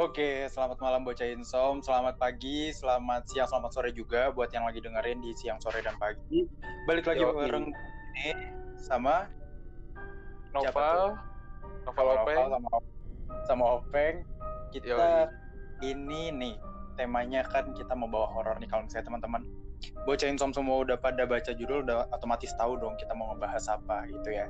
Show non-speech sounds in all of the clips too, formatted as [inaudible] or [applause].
Oke, selamat malam bocah Insom, selamat pagi, selamat siang, selamat sore juga buat yang lagi dengerin di siang, sore, dan pagi. Balik lagi Yoi. bareng ini sama Novel, Novel sama Openg. Sama, sama Openg. Kita Yoi. ini nih temanya kan kita mau bawa horor nih kalau misalnya teman-teman bocah Insom semua udah pada baca judul udah otomatis tahu dong kita mau ngebahas apa gitu ya.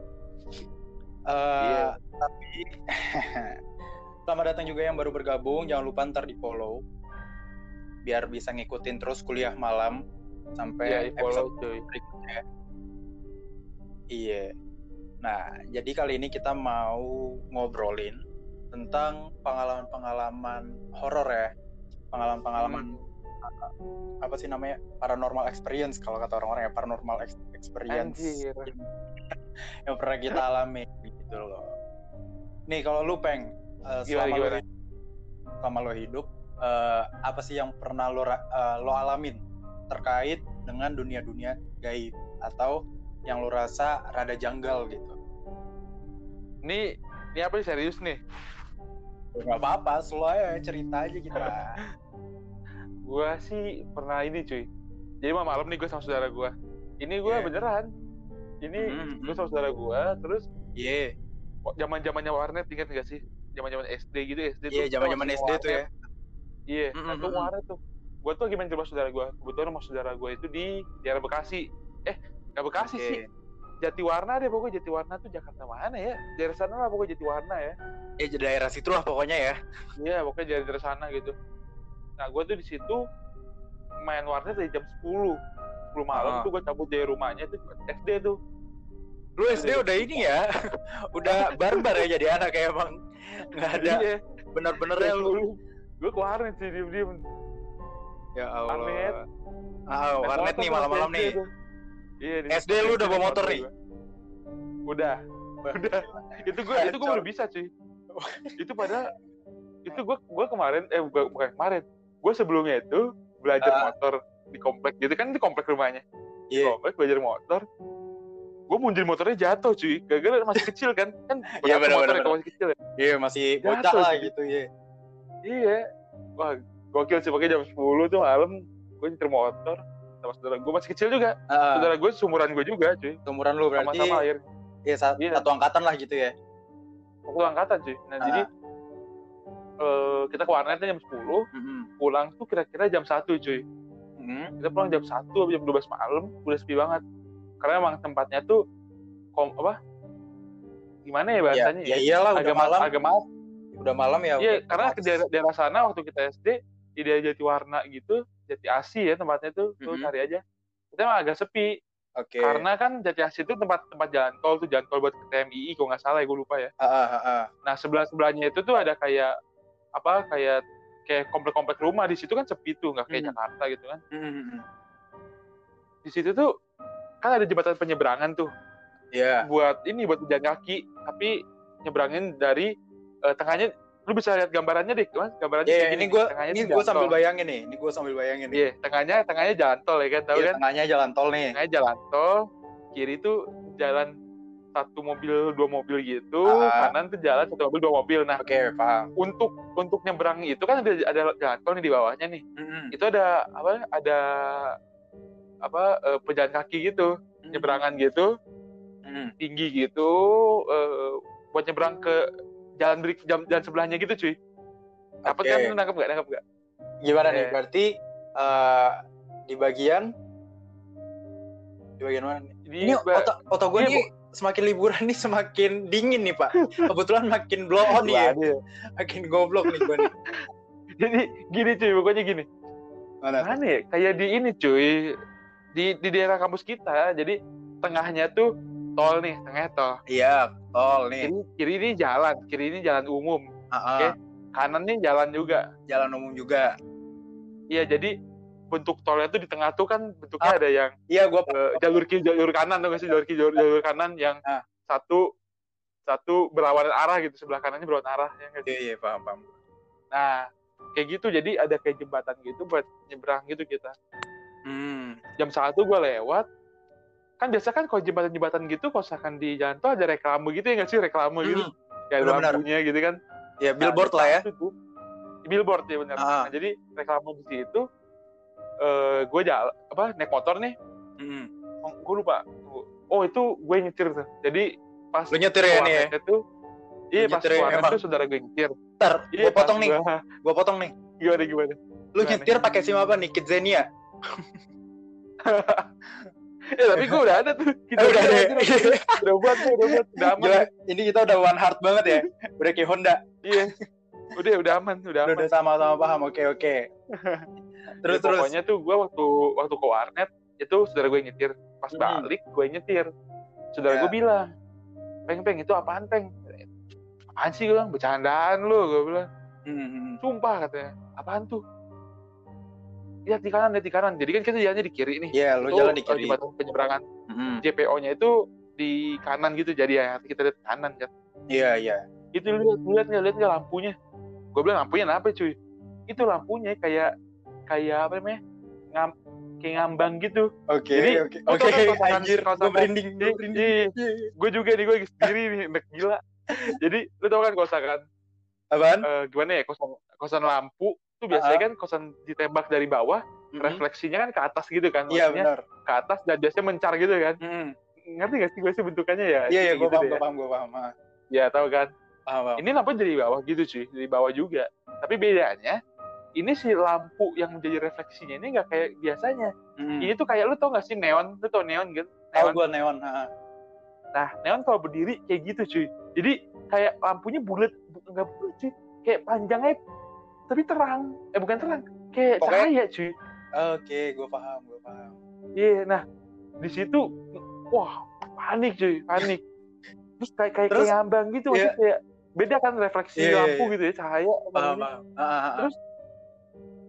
Eh, Iya. Tapi [laughs] selamat datang juga yang baru bergabung. Jangan lupa ntar di follow biar bisa ngikutin terus kuliah malam sampai di follow episode cuy. berikutnya. Iya. Nah, jadi kali ini kita mau ngobrolin tentang pengalaman-pengalaman horor ya. Pengalaman-pengalaman Hmm. apa sih namanya? Paranormal experience kalau kata orang-orang ya, paranormal ex- experience [laughs] yang pernah kita alami gitu loh. Nih kalau lu peng Gimana, selama lu gimana? hidup, selama lo hidup eh, apa sih yang pernah lo eh, lo alamin terkait dengan dunia-dunia gaib atau yang lo rasa rada janggal gitu? Ini ini apa sih serius nih? Gak apa-apa, slow aja cerita aja kita. [laughs] Gua sih pernah ini cuy. Jadi malam nih gue sama saudara gua. Ini gue Iya. beneran. Ini Hmm, gue sama saudara gua, terus Iya, zaman zamannya warnet ingat gak sih? Zaman zaman SD gitu SD iya tuh. zaman-zaman kita SD masih tuh ya. warnet. Iya, Hmm, nah hmm, tuh hmm. warnet tuh. Gua tuh lagi main rumah saudara gua. Kebetulan rumah saudara gua itu di daerah Bekasi. Eh, nggak Bekasi Oke. sih. Jatiwarna deh pokoknya Jatiwarna tuh Jakarta mana ya? Daerah sana lah pokoknya Jatiwarna ya. Ya di daerah situ lah pokoknya ya. Iya, pokoknya dari dari sana gitu. Nah, gue tuh di situ main warnet dari jam 10. 10 malam Ah. tuh gue cabut dari rumahnya tuh SD tuh. Lu SD udah ini ya, [laughs] udah barbar ya jadi anak kayak emang nggak ada Iya, bener-benernya lu. Gue ke warnet sih diem-diem. Ya Allah. Warnet. Ah, Naik warnet nih malam-malam nih. Iya, di SD lu udah bawa motor nih? gua. Udah. Udah. Itu gue itu gue baru bisa cuy. itu pada itu gue gue kemarin eh bukan, bukan kemarin. Gue sebelumnya itu belajar Ah. motor di komplek gitu kan di komplek rumahnya. Di Iya. komplek belajar motor. Gue mundur motornya jatuh cuy. Gara-gara masih kecil kan. Kan [laughs] Iya, berapa bener, motor bener, ya masih kecil ya. Iya masih bocah lah gitu ya. Iya. Wah, gokil sih pakai jam 10 tuh malam gue nyetir motor sama saudara gue masih kecil juga. Ah, Saudara gue seumuran gue juga cuy. Umuran lu berarti Sama-sama akhir ya, sa- Iya. satu angkatan lah gitu ya. waktu angkatan cuy. Nah, Ah. jadi eh, kita ke warnetnya jam 10, Mm-mm. pulang tuh kira-kira jam 1 cuy. Mm. Kita pulang jam 1 atau jam 12 malam, udah sepi banget. Karena emang tempatnya tuh kom apa? Gimana ya Ya, bahasanya? ya iyalah agak ma- malam, agak malam. udah malam ya. Iya, karena ke daerah, daerah sana waktu kita SD di daerah Jatiwarna gitu, Jati Asi ya tempatnya tuh, tuh Mhm. cari aja. Kita emang agak sepi, Oke. karena kan Jati Asi itu tempat tempat jalan tol tuh jalan tol buat ke TMI kalau nggak salah ya gue lupa ya. Ah, ah, ah, ah. Nah sebelah sebelahnya itu tuh ada kayak apa kayak kayak komplek-komplek rumah di situ kan sepi tuh nggak kayak Hmm. Jakarta gitu kan. Mm-mm. Di situ tuh kan ada jembatan penyeberangan tuh Iya. buat ini buat jalan kaki tapi nyebrangin dari eh, tengahnya lu bisa lihat gambarannya deh mas gambarannya Iya, kayak ini gini. gue ini gue sambil bayangin nih, ini gue sambil bayangin nih. iya tengahnya tengahnya jalan tol ya kan tahu Iya, kan tengahnya jalan tol nih. tengahnya jalan tol kiri tuh jalan satu mobil dua mobil gitu Ah. kanan tuh jalan satu mobil dua mobil nah Oke, paham. untuk untuk nyebrang itu kan ada ada jalan tol nih di bawahnya nih Mm-mm. itu ada apa ada apa eh, pejalan kaki gitu nyeberangan gitu Mm. tinggi gitu eh, buat nyebrang ke jalan berik jalan, jalan sebelahnya gitu cuy dapat Oke. kan nangkep gak nangkep gak Gimana nih? Eh. Berarti eh, di bagian di bagian mana nih? di Ini ba- otak otak gue Iya, nih semakin liburan nih semakin dingin nih pak. Kebetulan makin blow on nih ya, makin goblok nih gue nih. [laughs] jadi gini cuy pokoknya gini Mana? mana ya kayak di ini cuy di di daerah kampus kita jadi tengahnya tuh tol nih tengahnya tol Iya, tol nih. kiri, kiri ini jalan kiri ini jalan umum Ah, ah, Oke. kanan nih jalan juga Jalan umum juga. iya jadi bentuk tolnya tuh di tengah tuh kan bentuknya Ah. ada yang Iya, gue eh, jalur kiri jalur kanan tuh sih jalur kiri jalur, jalur kanan yang Ah. satu satu berlawanan arah gitu sebelah kanannya berlawanan arah ya? Iya, iya, paham, paham. nah kayak gitu jadi ada kayak jembatan gitu buat nyebrang gitu kita. Jam satu gue lewat kan biasa kan kalau jembatan-jembatan gitu kalau misalkan di jalan tol ada reklame gitu ya nggak sih reklame gitu Hmm. kayak lampunya gitu kan Ya billboard lah ya. Nah, itu, billboard ya benar. Ah. Nah, jadi reklame di situ eh gue jalan apa naik motor nih, Mm-mm. gue lupa. Oh itu gue nyetir tuh. Jadi pas Lu nyetir ya nih ya? itu, iya Lu pas nyetir ya, itu saudara gue nyetir. Ntar, Iya gue potong nih, gua- gue potong nih. gimana gimana? Lu Gimana? nyetir pakai SIM apa nih? Kidzania? [laughs] [laughs] Ya tapi gue udah ada tuh. [laughs] Kita udah ada. udah buat tuh, udah buat, udah aman. Gila, ini kita udah one heart banget ya. Udah kayak Honda. Iya. Udah udah aman, udah Udah, aman. udah sama-sama paham. Oke, oke. [laughs] terus, Ya, terus. pokoknya tuh gue waktu waktu ke warnet itu saudara gue nyetir pas Hmm. balik gue nyetir saudara Ya. gue bilang peng peng itu apaan peng apaan sih gue bilang bercandaan lu gue bilang Hmm, sumpah katanya apaan tuh lihat di kanan lihat di kanan jadi kan kita jalannya di kiri nih Iya, lu Itu, jalan di eh, kiri. jembatan penyeberangan Hmm, JPO-nya itu di kanan gitu jadi ya kita lihat kanan kan Iya, iya. itu lihat lihat nggak lihat nggak lampunya gue bilang lampunya apa cuy itu lampunya kayak kayak apa namanya ngam kayak ngambang gitu Oke, oke. Oke, kan anjir. Gue merinding, gue merinding. iya. Iya. gue juga nih gue sendiri nih anak gila jadi lu tau kan kosan kan Apaan? eh, gimana ya kosan kosan lampu tuh biasanya Ah. kan kosan ditembak dari bawah Mhm. refleksinya kan ke atas gitu kan Iya, Maksudnya benar. ke atas dan biasanya mencar gitu kan Hmm. ngerti gak sih gue sih bentukannya ya Iya, iya, gue gitu paham, deh gue ya. paham, gue paham. Ah, ya tahu kan Paham, paham. ini lampu dari bawah gitu cuy dari bawah juga tapi bedanya ini si lampu yang menjadi refleksinya ini nggak kayak biasanya Hmm. ini tuh kayak lu tau gak sih neon lu tau neon kan Tahu neon gue neon. ah. Nah, neon kalau berdiri kayak gitu cuy. Jadi kayak lampunya bulat, bu- nggak bulat cuy. Kayak panjangnya tapi terang. Eh bukan terang, kayak Pokoknya- cahaya cuy. Oke, gue paham, gue paham. Iya, nah di situ wah panik cuy, panik. Terus kayak kayak Terus? kayak ngambang gitu, maksudnya kayak beda kan refleksi Iya, iya, lampu iya. gitu ya, cahaya. Paham, paham. Ah, ah, ah. Terus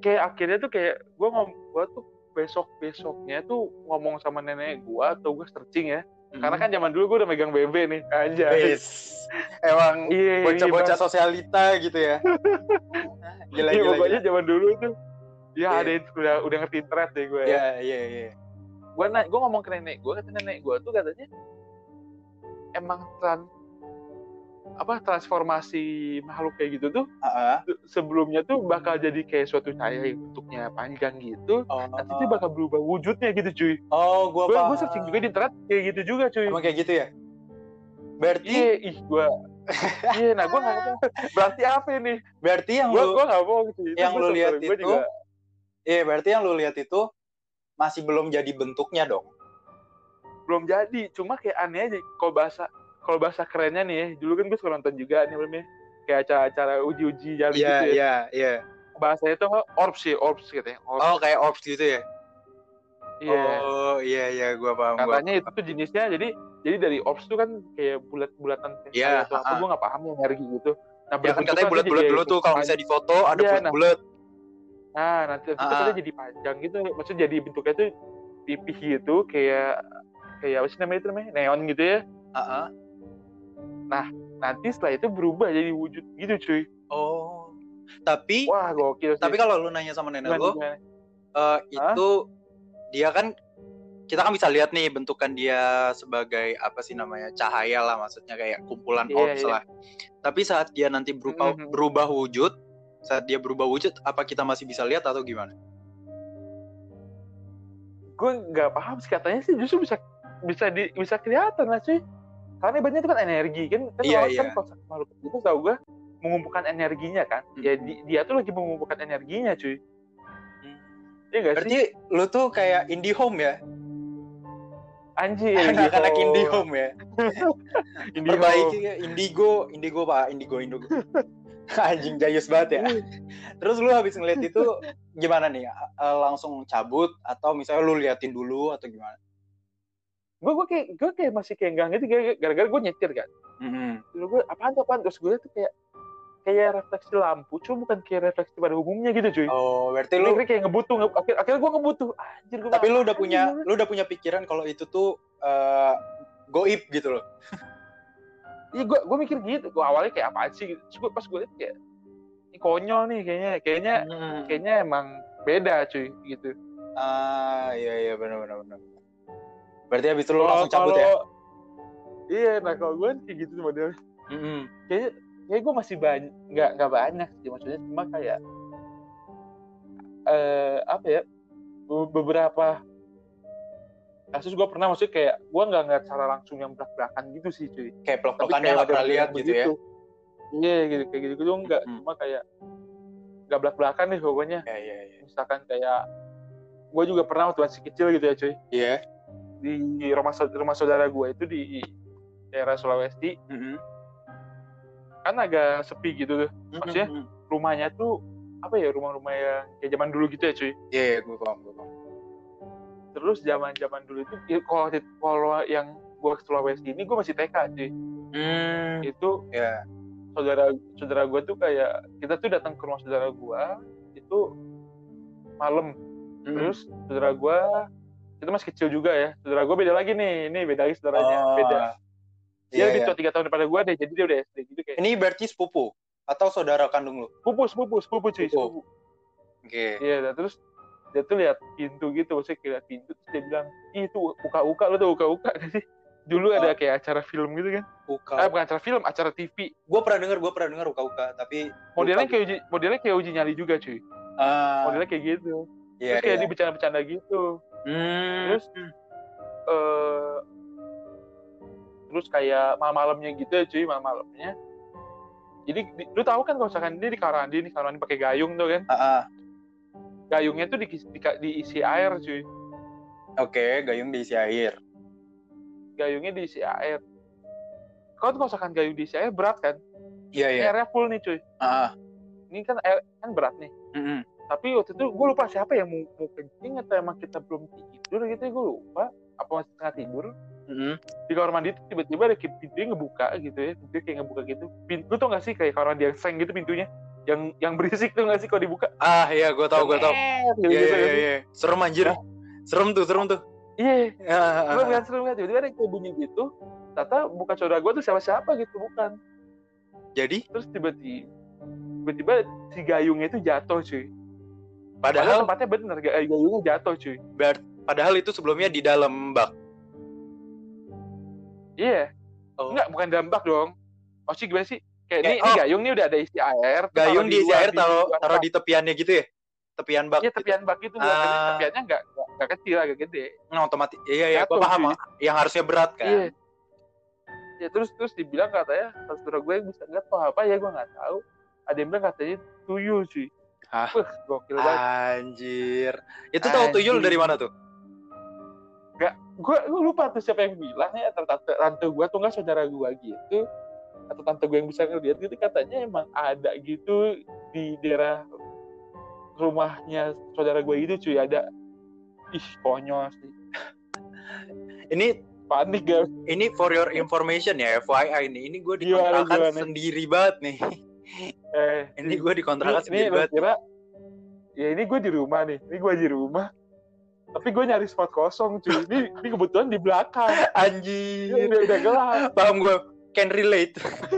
Kayak akhirnya tuh kayak gue ngom, gue tuh besok besoknya tuh ngomong sama nenek gue atau gue searching ya. Karena kan zaman dulu gue udah megang BB nih, aja. Wis. Emang Iya, bocah-bocah iya, sosialita gitu ya. [laughs] Gila, Iya, gila, pokoknya gila. zaman dulu tuh ya Iya. ada yang udah udah ngerti thread deh gue. Iya, iya, iya. Gue ngomong ke nenek gue, kata nenek gue tuh katanya emang tran apa transformasi makhluk kayak gitu tuh se- sebelumnya tuh bakal jadi kayak suatu cahaya yang bentuknya panjang gitu Oh, nanti dia bakal berubah wujudnya gitu cuy. Oh gue paham. gue searching juga di internet kayak gitu juga cuy. Emang kayak gitu ya? Berarti, iya ih gue [laughs] iya nah gue nggak berarti apa ini? Berarti yang gue lu, gue nggak bohong sih Itu yang gua lu lihat gua itu juga, iya berarti yang lu lihat itu masih belum jadi bentuknya dong. belum jadi cuma kayak aneh aja kalau bahasa kalau bahasa kerennya nih ya dulu kan gue suka nonton juga nih filmnya kayak acara-acara uji-uji jali Iya, gitu ya iya, iya. bahasanya itu orbs sih orbs katanya orbs Oh, kayak orbs gitu ya? iya Oh, iya, iya, gue paham. gua. katanya itu tuh jenisnya jadi jadi dari orbs tuh kan kayak bulat-bulatan kayak Iya, apa ha-ha. gue nggak paham ya energi gitu nah Ya kan katanya bulat-bulat dulu tuh kalau misalnya di foto ada Iya, nah. bulat-bulat. nah nanti itu Ha-ha. katanya jadi panjang gitu maksudnya jadi bentuknya tuh pipih gitu kayak kayak apa sih namanya itu namanya neon gitu ya Heeh. nanti setelah itu berubah jadi wujud gitu cuy Oh. Tapi wah gokil sih tapi kalau lu nanya sama nenek lu, gimana? eh, itu dia kan kita kan bisa lihat nih bentukan dia sebagai apa sih namanya cahaya lah maksudnya kayak kumpulan Iya, orbs iya. lah. Tapi saat dia nanti berubah Mhm. berubah wujud, saat dia berubah wujud, apa kita masih bisa lihat atau gimana? gue nggak paham sih katanya sih justru bisa bisa di, bisa kelihatan lah cuy karena ibaratnya itu kan energi kan kan Iya, orang kan iya. kalau makhluk itu tau gue mengumpulkan energinya kan ya Mhm. di- dia tuh lagi mengumpulkan energinya cuy Iya gak sih? Berarti lu tuh kayak indie home ya? Anjir. [laughs] Anak-anak gitu. indie home ya? [laughs] Indie Perbaiki home. ya, indigo, indigo pak, indigo, indigo. [laughs] Anjing jayus banget ya. Terus lu habis ngeliat itu gimana nih? Langsung cabut atau misalnya lu liatin dulu atau gimana? Gue gue kayak gue kayak masih kayak enggak gitu gara- gara-gara gue nyetir kan. Mhm. Terus gue apaan tuh apaan terus gue tuh kayak kayak refleksi lampu, cuma bukan kayak refleksi pada umumnya gitu cuy. Oh, berarti Lu kayak ngebutuh, nge- akhir akhirnya gue ngebutuh. Anjir gue. tapi lu udah punya lu udah punya pikiran kalau itu tuh eh, goib gitu loh. [laughs] Iya gue gue mikir gitu. Gue awalnya kayak apa sih? gitu. Terus gue pas gue liat kayak ini konyol nih kayaknya. Kayaknya kayaknya emang beda cuy gitu. Ah, iya iya benar benar benar. Berarti habis itu Kalau- langsung cabut ya? kalau- Iya, nah kalau gue kayak gitu modelnya. Mm-mm. kayaknya kayak gue masih banyak nggak nggak banyak sih maksudnya cuma kayak eh apa ya be- beberapa kasus gue pernah maksudnya kayak gue nggak ngeliat secara langsung yang belak belakan gitu sih cuy kayak kayak nggak pernah lihat yang gitu ya iya gitu kayak gitu gitu enggak Mm. cuma kayak nggak belak belakan nih pokoknya ya ya ya misalkan kayak gue juga pernah waktu masih kecil gitu ya cuy Iya. Di rumah rumah saudara gue itu di daerah Sulawesi Mm-mm. kan agak sepi gitu tuh Maksudnya? Mm-mm. rumahnya tuh apa ya rumah-rumah yang kayak zaman dulu gitu ya cuy Iya, iya, gue paham, gue paham. terus zaman zaman dulu itu ya, kalau kalau yang gue ke Sulawesi ini gue masih TK cuy Hmm, itu ya. saudara saudara gue tuh kayak kita tuh datang ke rumah saudara gue itu malam Mm. terus saudara gue itu masih kecil juga ya. Saudara gue beda lagi nih. Ini beda lagi saudaranya. Oh, beda. Dia Iya, lebih iya. tua tiga tahun daripada gue deh. Jadi dia udah SD gitu kayak. Ini berarti sepupu? Atau saudara kandung lu? sepupu sepupu sepupu cuy. Sepupu. sepupu. Oke. iya dan terus dia tuh lihat pintu gitu. Maksudnya lihat pintu terus dia bilang ih itu uka-uka lo tuh uka-uka. [laughs] Gak sih dulu ada Oh. kayak acara film gitu kan. Uka. eh bukan acara film acara TV gue pernah denger, gue pernah denger uka-uka, tapi modelnya kayak uji modelnya kayak uji nyali juga cuy. Ah, modelnya kayak gitu. Iya, terus kayak iya. dia bercanda-bercanda gitu Hmm, terus eh terus kayak malam-malamnya gitu ya cuy malam-malamnya jadi di- lu tahu kan kalau misalkan dia di karandi nih karandi pakai gayung tuh kan ah, ah. gayungnya tuh di, di, diisi air cuy oke, gayung diisi air. gayungnya diisi air kalau kalau misalkan gayung diisi air berat kan Iya, Ini iya. airnya full nih cuy Ah, ah. ini kan air kan berat nih Mm-mm. Tapi waktu itu gue lupa siapa yang mau, mau kencing atau emang kita belum tidur gitu ya gue lupa apa masih tengah tidur Mm-mm. di kamar mandi tuh tiba-tiba ada pintunya ngebuka gitu ya pintunya kayak ngebuka gitu pintu tau gak sih kayak kamar mandi yang seng gitu pintunya yang yang berisik tuh gak sih kalau dibuka Ah, iya, gue tau, gue tau. Iya, gitu, iya, gitu. iya. Serem anjir. Nah. Serem tuh, serem tuh. iya [laughs] Ah, ah, serem ah. kan serem kan tiba-tiba ada kayak bunyi gitu Tata bukan saudara gue tuh siapa-siapa gitu bukan Jadi, terus tiba-tiba tiba-tiba si gayungnya itu jatuh cuy padahal padahal, tempatnya bener gay- gayungnya jatuh cuy padahal itu sebelumnya di dalam bak. iya Oh. enggak bukan dalam bak dong maksudnya gimana sih kayak ini, Kayak- ini oh. gayung nih udah ada isi air Gayung diisi luar, air taruh taruh di tepiannya gitu ya? Tepian bak. Iya tepian bak itu Ah. tepiannya nggak nggak- nggak kecil agak gede. Nah, otomatis. Iya, iya, gue Jatuh, paham. cuy. Yang harusnya berat kan. Iya. Ya terus terus dibilang katanya saudara gue bisa nggak tahu apa ya gue nggak tahu. Ada yang bilang katanya tuyul cuy. Hah? Wah gokil banget. Anjir. Itu tahu tuyul dari mana tuh? Gue gue lupa tuh siapa yang bilang ya tante, tante gue tuh nggak saudara gue gitu atau tante gue yang bisa ngeliat gitu katanya emang ada gitu di daerah rumahnya saudara gue itu cuy ada ih konyol sih Ini panik gak ini for your information ya, FYI ini. Ini gue Gimana, dikontrakan gimana? sendiri banget nih. Eh Ini gue dikontrakan ini, sendiri ini kira ya ini gue di rumah nih ini gue di rumah tapi gue nyari spot kosong cuy ini, ini kebetulan di belakang [laughs] Ini Anjir. udah, udah gelap Paham gue. Can relate.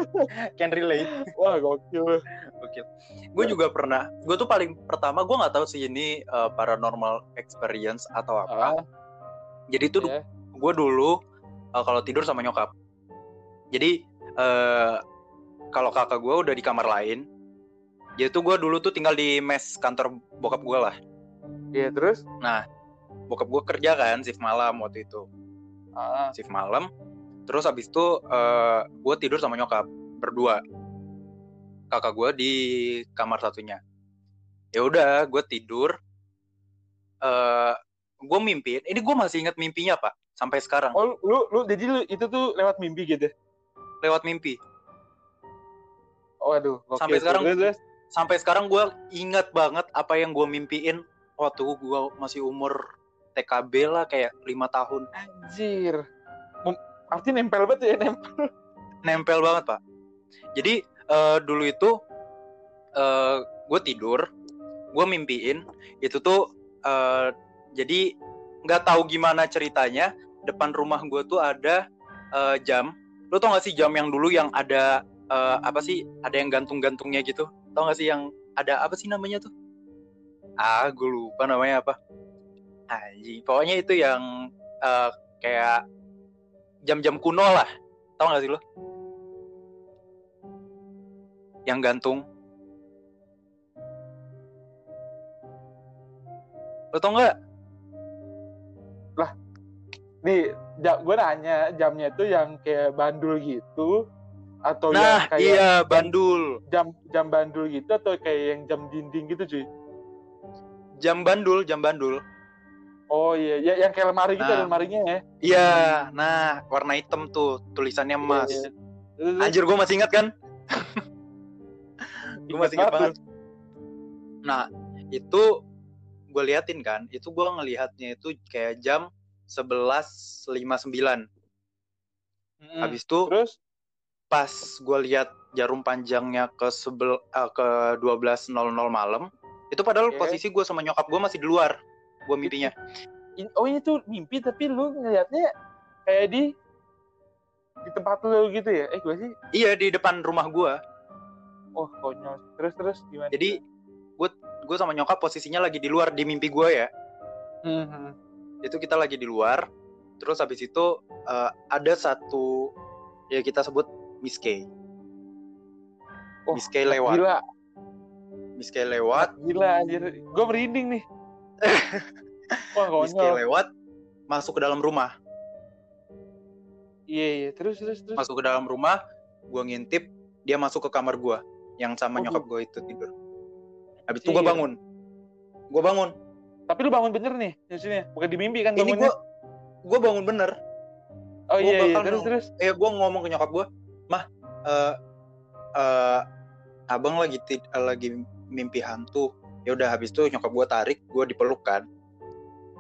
[laughs] Can relate. wah gokil Oke. Gue juga pernah. Gue tuh paling pertama gue nggak tahu sih ini uh, paranormal experience atau apa. ah, Jadi itu ya. gue dulu uh, kalau tidur sama nyokap. Jadi uh, kalau kakak gue udah di kamar lain. Jadi tuh gue dulu tuh tinggal di mes kantor bokap gue lah. Iya terus Bokap gue kerja kan shift malam waktu itu. ah, Shift malam. Terus habis itu uh, gue tidur sama nyokap berdua. Kakak gue di kamar satunya. Ya udah, gue tidur. eh gue mimpiin. Ini gue masih ingat mimpinya pak. Sampai sekarang. oh lu lu jadi lu itu tuh lewat mimpi gitu Lewat mimpi. Waduh gokil Sampai sekarang- Terus, sampai sekarang gue ingat banget apa yang gue mimpiin waktu gue masih umur TKB lah kayak lima tahun. Anjir. Artinya nempel banget ya nempel. Nempel banget pak. Jadi eh, dulu itu gue tidur gue mimpiin itu tuh eh, jadi nggak tahu gimana ceritanya depan rumah gue tuh ada eh, jam. Lo tau gak sih jam yang dulu yang ada eh, apa sih ada yang gantung-gantungnya gitu? Tau gak sih yang ada apa sih namanya tuh? Ah gue lupa namanya apa. Anjing, pokoknya itu yang eh, kayak jam-jam kuno lah. Tau gak sih lo? Yang gantung. Lo tau nggak? di ja, gue nanya jamnya itu yang kayak bandul gitu atau Nah, yang kayak iya bandul. jam jam bandul gitu atau kayak yang jam dinding gitu cuy Jam bandul, jam bandul. oh iya ya yang kayak lemari gitu Nah. lemarinya ya Iya, nah warna hitam tuh tulisannya emas. Iya, iya. Anjir gue masih ingat kan? [laughs] gue masih ingat banget. Nah, itu gue liatin kan, itu gue ngelihatnya itu kayak jam 11.59. Mm-mm. Habis itu terus pas gue lihat jarum panjangnya ke sebel eh, ke 12.00 malam, itu padahal Oke. posisi gue sama nyokap gue masih di luar. Gue mimpinya. in- oh ini tuh mimpi tapi lu ngeliatnya kayak di di tempat lu gitu ya eh gue sih Iya di depan rumah gue. oh konyol terus terus gimana Jadi gue gue sama nyokap posisinya lagi di luar di mimpi gue ya. Mhm. itu kita lagi di luar terus habis itu eh, ada satu ya kita sebut Miss K. Oh, Miss K lewat. gila. Miss K lewat. Gila anjir. Gue merinding nih. [laughs] Wah Miss K lewat masuk ke dalam rumah. Iya iya. Terus terus terus. Masuk ke dalam rumah gue ngintip dia masuk ke kamar gue yang sama Oh, nyokap gue itu tidur. Habis itu gue Iya. bangun. Gue bangun. Tapi lu bangun bener nih maksudnya bukan di mimpi kan ini bangunnya? gue gue bangun bener. Oh gua iya iya. terus terus. Eh gue ngomong ke nyokap gue mah eh eh, abang lagi tid- lagi mimpi hantu. Ya udah habis itu nyokap gue tarik gue dipeluk kan.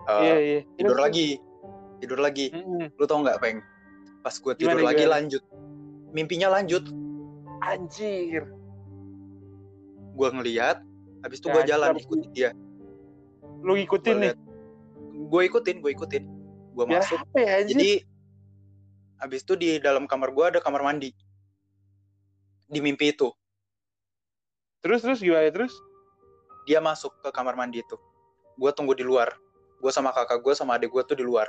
Eh, iya iya. tidur Terus, lagi tidur lagi. Lu tau nggak peng? Pas gue tidur Gimana, lagi gimana? lanjut. Mimpinya lanjut. Anjir. Gue ngeliat habis itu Ya, gue jalan ikutin dia. Lu ngikutin nih? gue ikutin gue ikutin. Gue biar masuk. ya anjir? Jadi habis itu di dalam kamar gue ada kamar mandi. Di mimpi itu. Terus terus gimana terus? Dia masuk ke kamar mandi itu. Gue tunggu di luar. Gue sama kakak gue sama adik gue tuh di luar.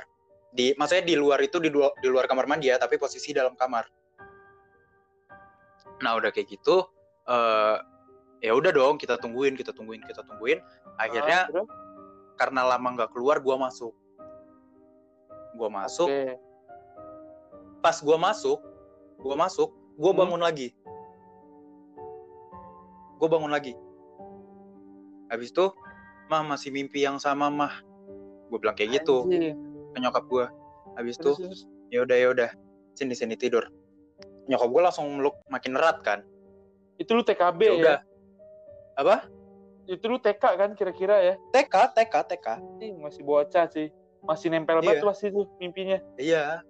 Di maksudnya di luar itu di luar, di luar kamar mandi ya tapi posisi dalam kamar. Nah udah kayak gitu eh ya udah dong kita tungguin kita tungguin kita tungguin. Akhirnya Ah, karena lama nggak keluar gue masuk. Gue masuk. Oke. Pas gue masuk gue masuk gue Hmm. bangun lagi. Gue bangun lagi. Habis itu mah masih mimpi yang sama mah. Gue bilang kayak gitu Anjir. ke nyokap gue habis itu ya udah ya udah sini sini tidur. Nyokap gue langsung meluk makin erat kan. Itu lu TKB ya ya, apa? Itu lu TK kan kira-kira ya? TK TK TK Ih, masih bocah sih. Masih nempel Iya. banget pasti tuh mimpinya. Iya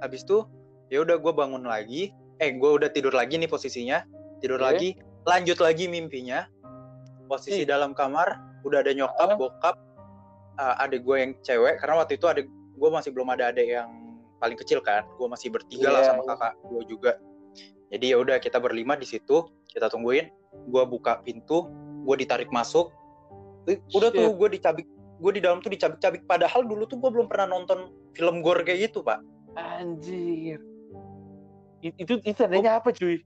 habis itu ya udah gue bangun lagi. Eh gue udah tidur lagi nih posisinya. Tidur Oke. lagi lanjut lagi mimpinya. Posisi Ih. dalam kamar udah ada nyokap Ah. bokap uh, adik gue yang cewek. Karena waktu itu adik gue masih belum ada adik yang paling kecil kan. Gue masih bertiga lah Iya, sama iya. kakak gue juga. Jadi ya udah kita berlima di situ. Kita tungguin. Gue buka pintu gue ditarik masuk. Udah tuh Shit. gue dicabik gue di dalam tuh dicabik-cabik. Padahal dulu tuh gue belum pernah nonton film gore kayak gitu pak anjir. Itu itu tandanya apa cuy?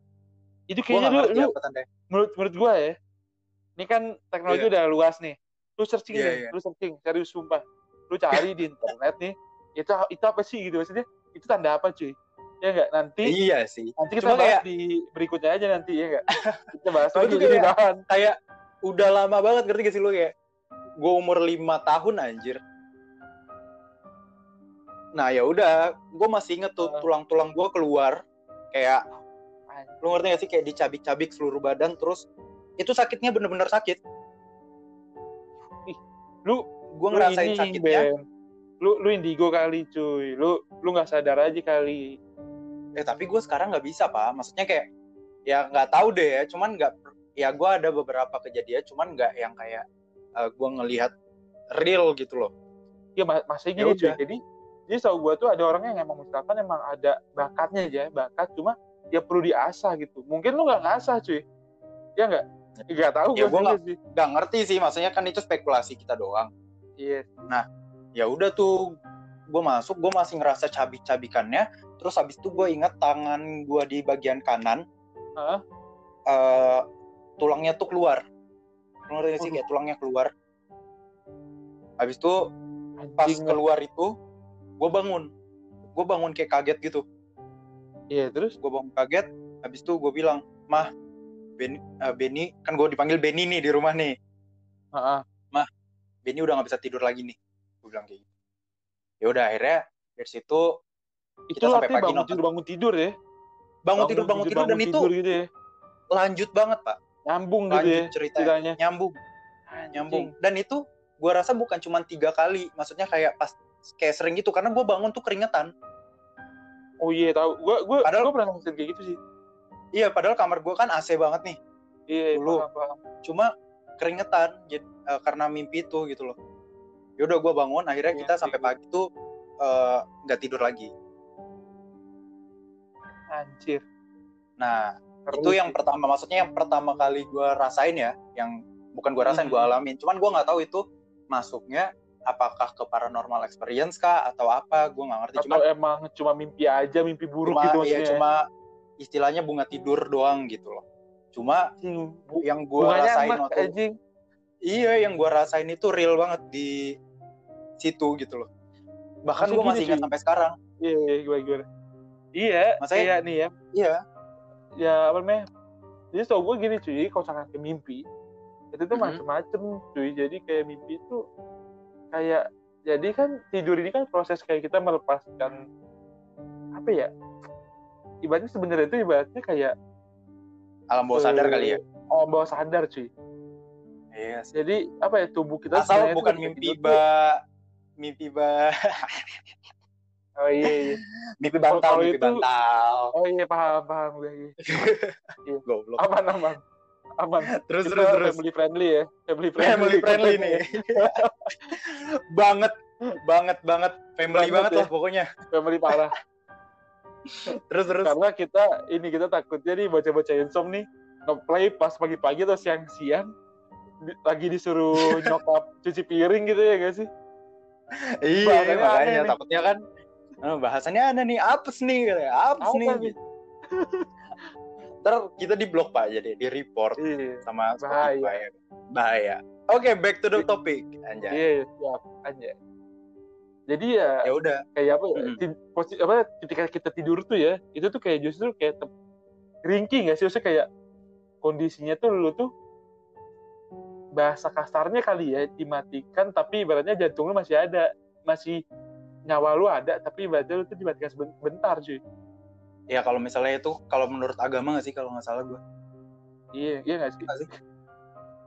Itu kayaknya lu, lu apa menurut menurut gua ya ini kan teknologi Iya. udah luas nih. Lu searching Iya, nih iya. lu searching serius sumpah. Lu cari di internet nih itu itu apa sih gitu? Maksudnya itu tanda apa cuy? Ya enggak nanti iya sih. nanti kita Cuma bahas kayak- di berikutnya aja nanti ya enggak [laughs] kita bahas lagi jadi kayak- bahan kayak udah lama banget ngerti gak sih lu kayak gue umur lima tahun anjir nah ya udah gue masih inget tuh tulang-tulang gue keluar kayak lu ngerti gak sih? Kayak dicabik-cabik seluruh badan terus itu sakitnya bener-bener sakit. Lu gue ngerasain ini, sakitnya. Ben. lu lu indigo kali cuy. Lu lu nggak sadar aja kali. Eh tapi gue sekarang nggak bisa pak. Maksudnya kayak ya nggak tahu deh ya. Cuman nggak ya gue ada beberapa kejadian cuman nggak yang kayak gue ngelihat real gitu loh. Ya ma- masih Ya gini cuy udah. jadi jadi tau gua tuh ada orang yang emang misalkan emang ada bakatnya aja bakat cuma ya perlu diasah gitu. Mungkin lu nggak ngasah cuy. Ya nggak? Nggak tahu Ya, juga nggak- ngerti sih maksudnya kan itu spekulasi kita doang. Iya. Ya udah tuh gue masuk gue masih ngerasa cabik-cabikannya terus habis itu gue ingat tangan gue di bagian kanan Hah? eh, tulangnya tuh keluar. Keluar sih kayak tulangnya keluar? Habis itu pas keluar itu gue bangun gue bangun kayak kaget gitu Iya, terus gue bangun kaget habis itu gue bilang mah Benny, eh, Benny kan gue dipanggil Benny nih di rumah nih Heeh. Benny udah nggak bisa tidur lagi nih gue bilang kayak gitu ya udah akhirnya dari situ itu Kita sampai pagi bangun nonton. tidur bangun tidur ya. bangun tidur bangun tidur dan itu tidur gitu ya. lanjut banget pak Nyambung gitu lanjut ya ceritanya ceritanya. nyambung Anjing. nyambung dan itu gue rasa bukan cuma tiga kali maksudnya kayak pas kayak sering gitu karena gue bangun tuh keringetan Oh iya tahu. Gua gua Padahal- gua pernah ngerasain kayak gitu sih. iya padahal kamar gue kan AC banget nih Iya, Dulu. paham, paham. cuma keringetan jadi eh, karena mimpi itu gitu loh ya udah gue bangun akhirnya Iya, kita iya. sampai pagi tuh eh, nggak tidur lagi Anjir. nah Seru itu yang pertama maksudnya yang pertama kali gue rasain ya yang bukan gue rasain Mhm. gue alamin cuman gue nggak tahu itu masuknya apakah ke paranormal experience kah atau apa gue nggak ngerti atau cuma emang cuma mimpi aja, mimpi buruk cuma gitu ya maksudnya. cuma istilahnya bunga tidur doang gitu loh cuma bu- yang gue rasain enak waktu anjing. iya yang gue rasain itu real banget di situ gitu loh bahkan gue masih ingat sampai sekarang Iya, iya, gimana gimana. Iya, Maksudnya- kayak nih ya. iya Ya apa namanya? Jadi tau gue gini cuy, kalau ke mimpi itu tuh Mhm. macem-macem cuy. Jadi kayak mimpi itu kayak jadi kan tidur ini kan proses kayak kita melepaskan apa ya? Ibaratnya sebenarnya itu ibaratnya kayak alam bawah sadar eh, kali ya Oh, bawah sadar cuy. iya sih. Jadi apa ya tubuh kita asal bukan mimpi ba mimpi ba [laughs] Oh iya, iya. mimpi bantal Kalau mimpi itu- bantal Oh iya paham paham gue. Iya. [laughs] goblok Aman aman. Aman. terus Kita terus terus family friendly ya. Family friendly. family friendly nih [laughs] banget banget banget family Banget banget ya. lah pokoknya family parah. terus terus Karena kita ini kita takutnya nih baca-baca insom nih ngeplay pas pagi-pagi atau siang-siang di- lagi disuruh [laughs] nyokap cuci piring gitu ya gak sih? iya makanya takutnya kan eh, bahasannya ada nih apes nih katanya apes Apa nih nih? [laughs] ntar kita di blok pak jadi di report Iya. sama Bahaya. Spotify bahaya oke back to the topic anjay Iya, siap aja. Jadi ya ya udah kayak apa ya? Mm-mm. ti- posi- apa ketika kita tidur tuh ya, itu tuh kayak justru kayak ringking gak sih? Maksudnya kayak kondisinya tuh lu tuh bahasa kasarnya kali ya dimatikan tapi ibaratnya jantung lu masih ada, masih nyawa lu ada tapi ibaratnya lu tuh dimatikan sebentar cuy. Ya kalau misalnya itu kalau menurut agama nggak sih kalau nggak salah gue Iya, iya gak sih? Nggak sih?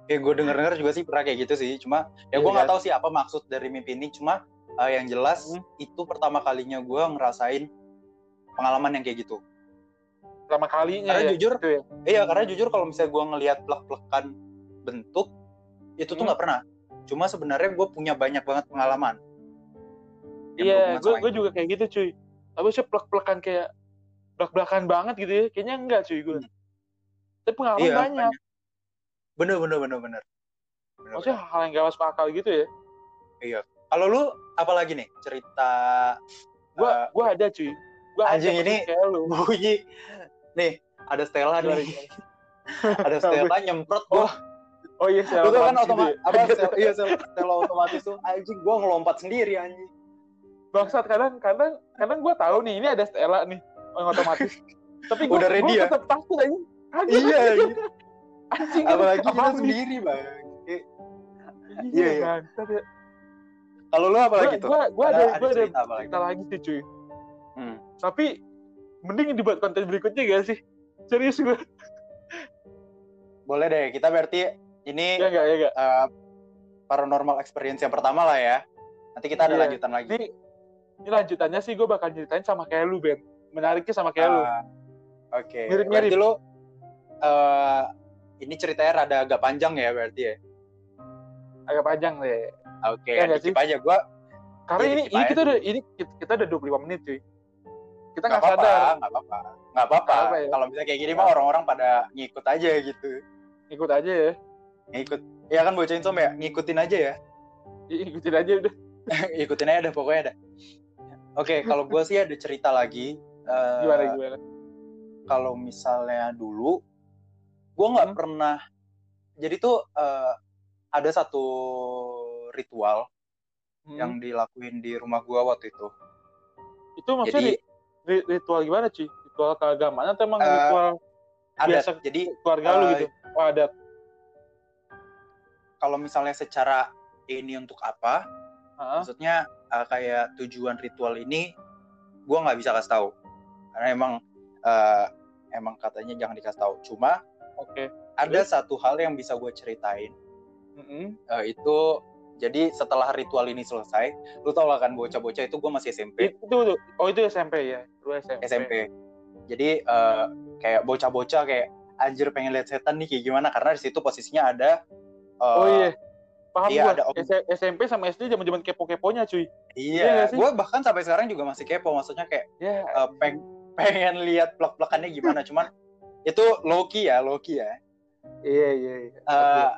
ya gue denger dengar juga sih pernah kayak gitu sih cuma ya gue Iya nggak kan? tahu sih apa maksud dari mimpi ini cuma eh, yang jelas Hmm. itu pertama kalinya gue ngerasain pengalaman yang kayak gitu Pertama kalinya Karena ya. jujur, gitu ya. iya karena jujur kalau misalnya gue ngelihat plek-plekan bentuk itu tuh Hmm. nggak pernah cuma sebenarnya gue punya banyak banget pengalaman Iya, gue gue juga kayak gitu cuy. Tapi sih plek-plekan kayak belak-belakan banget gitu ya. Kayaknya enggak cuy gue. Hmm. Tapi pengalaman iya banyak. makanya. bener bener bener bener Bener, Maksudnya bener. hal yang gak masuk akal gitu ya. kalau lu apalagi nih cerita Gue eh, gue ada cuy. Gue Anjing, ini- kayak lu. bunyi nih ada Stella nih [laughs] ada Stella nyemprot gua Oh iya, Lu tuh kan gitu otomatis ya. apa [laughs] sel- iya sel- Stella otomatis tuh anjing gua ngelompat sendiri anjing Bangsat kadang kadang kadang gue tahu nih ini ada Stella nih yang otomatis. Tapi gue Udah ready ya? tetap takut aja. Anjing, iya anjing. anjing apalagi kita sendiri bang Iya, Iya, iya. ya. kalau lu apa lagi tuh Gue gue ada gue ada cerita lagi cerita lagi sih cuy. Hmm. Tapi mending dibuat konten berikutnya gak sih? Serius gue. boleh deh kita berarti ini Ya enggak, ya enggak. eh, paranormal experience yang pertama lah ya nanti kita ada Iya. lanjutan lagi Ini, ini lanjutannya sih gue bakal ceritain sama kayak lu, Ben. Menariknya sama kayak lu. Ah, oke Mirip-mirip. berarti lu eh, ini ceritanya rada agak panjang ya berarti ya Agak panjang deh. oke Iya nggak dikip aja gua Karena Iya, ini, ini kita udah ini kita- udah 25 menit, cuy. Kita nggak sadar. nggak apa-apa nggak apa-apa ya. kalau misalnya kayak gini mah orang-orang pada ngikut aja gitu Ikut aja ya. ngikut ya kan bocah insom ya ngikutin aja ya I- Ikutin aja udah. [laughs] ikutin aja dah pokoknya ada oke kalau gue sih ada cerita lagi Eh, Gimana gimana? kalau misalnya dulu gue nggak Hmm. pernah jadi tuh eh, ada satu ritual Hmm. yang dilakuin di rumah gue waktu itu itu maksudnya jadi ri- ri- ritual gimana cuy ritual keagamaan atau emang Eh, ritual ada biasa jadi keluarga lu eh, gitu oh ada kalau misalnya secara ini untuk apa Hah? maksudnya eh, kayak tujuan ritual ini gue nggak bisa kasih tahu karena emang eh, emang katanya jangan dikasih tahu. Cuma oke. ada Terus? satu hal yang bisa gue ceritain. Mm-mm. Eh, itu jadi setelah ritual ini selesai lu tau lah kan bocah-bocah itu gue masih SMP itu oh itu SMP ya? Lu SMP SMP jadi eh, kayak bocah-bocah kayak anjir pengen lihat setan nih kayak gimana? Karena di situ posisinya ada eh, oh iya. Paham iya, gua. ada om- SMP sama SD zaman zaman kepo keponya cuy. Iya iya gue bahkan sampai sekarang juga masih kepo. Maksudnya kayak ya eh, peng- pengen lihat plek-plekannya gimana. [laughs] Cuman itu Loki ya Loki ya. Iya iya iya. Eh,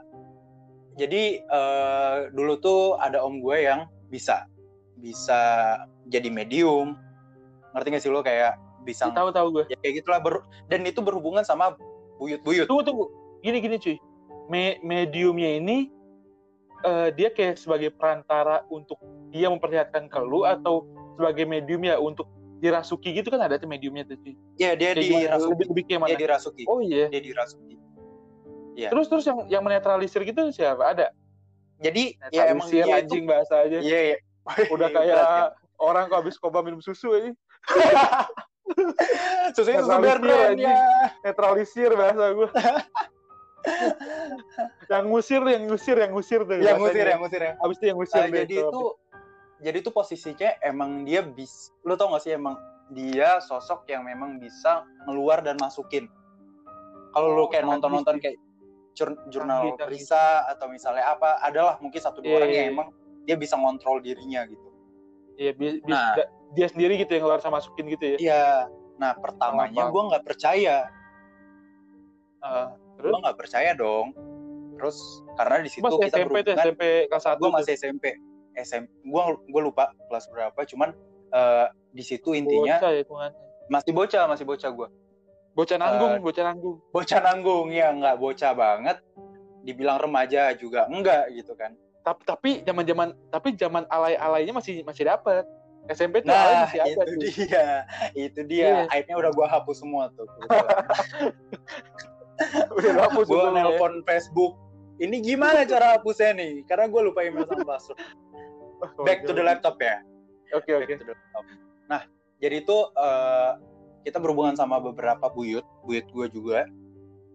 jadi eh, dulu tuh ada om gue yang bisa bisa jadi medium. Ngerti gak sih lo? Kayak bisa tahu tahu gue. ya kayak gitulah. Ber- dan itu berhubungan sama buyut-buyut. Tunggu tunggu. Gini gini cuy. Me- mediumnya ini eh, dia kayak sebagai perantara untuk dia memperlihatkan ke lu atau sebagai medium ya untuk dirasuki gitu kan ada tuh mediumnya tuh cuy ya dia Kayak gimana? dirasuki. Lebih lebih kayak mana? Dia dirasuki. Oh iya. Dia dirasuki. Ya. terus terus yang yang menetralisir gitu siapa? Ada? Jadi ya emang dia itu anjing bahasa aja. Iya iya. [laughs] Udah Berat ya. kayak orang kok habis koba minum susu ini. [laughs] Susu itu anjing. ya. Netralisir bahasa gue [laughs] yang ngusir yang ngusir yang ngusir tuh yang ngusir yang ngusir ya. Abis itu yang ngusir deh, jadi itu jadi itu posisinya emang dia bis lu tau gak sih emang dia sosok yang memang bisa ngeluar dan masukin kalau lu Oh, kayak canggih nonton nonton sih. kayak jur- jurnal. Risa atau misalnya apa adalah mungkin satu dua Iya, orang iya, yang iya. emang dia bisa ngontrol dirinya gitu Iya, bi- Nah. dia sendiri gitu yang keluar sama masukin gitu ya. iya nah pertamanya gue nggak percaya Ah, gue terus nggak percaya dong terus karena di situ kita SMP tuh berhubungan SMP kelas 1 gue masih SMP SMP gue gue lupa kelas berapa cuman eh, di situ intinya bocah ya hitungannya. masih bocah masih bocah gue Bocah nanggung, Eh, bocah nanggung. bocah nanggung ya nggak bocah banget dibilang remaja juga enggak gitu kan Tapi tapi zaman-zaman tapi zaman alay-alaynya masih masih dapat. SMP tuh alay nah masih ada itu tuh. dia itu dia aibnya udah gua hapus semua tuh [laughs] Udah hapus gue dulu ya. nelpon Facebook ini gimana cara hapusnya nih karena gue lupa email sama password back to the laptop ya Oke back oke. laptop nah jadi itu eh, kita berhubungan sama beberapa buyut buyut gue juga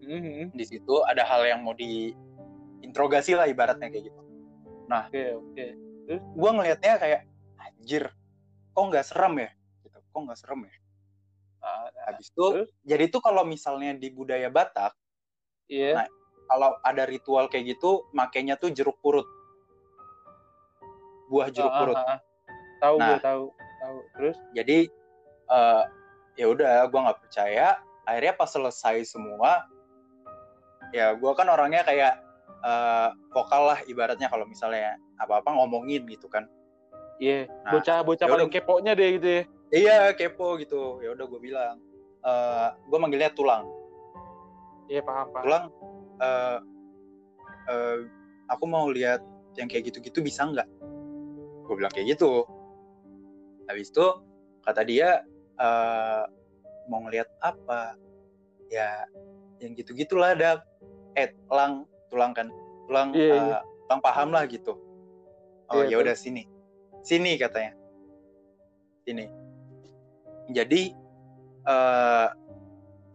Mhm. di situ ada hal yang mau diinterogasi lah ibaratnya kayak gitu Oke oke. gue ngelihatnya kayak anjir kok nggak serem ya gitu kok nggak serem ya Ah, habis itu Terus? jadi itu kalau misalnya di budaya Batak Iya. Nah, kalau ada ritual kayak gitu makainya tuh jeruk purut buah jeruk purut ah. Tahu Nah. gue tahu. Tahu. Terus jadi eh, ya udah gue nggak percaya akhirnya pas selesai semua ya gue kan orangnya kayak eh, vokal lah ibaratnya kalau misalnya apa-apa ngomongin gitu kan iya, Nah, bocah-bocah ya paling keponya deh gitu ya. iya kepo gitu ya udah gue bilang gue manggilnya tulang Iya, paham, paham. tulang eh eh, aku mau lihat yang kayak gitu-gitu bisa nggak gue bilang kayak gitu. Habis itu kata dia eh mau ngelihat apa? Ya yang gitu-gitulah ada eh tulang tulang kan? Tulang Iya, eh, iya. tulang paham lah gitu. Oh Iya, ya udah sini. Sini katanya. Sini. Jadi eh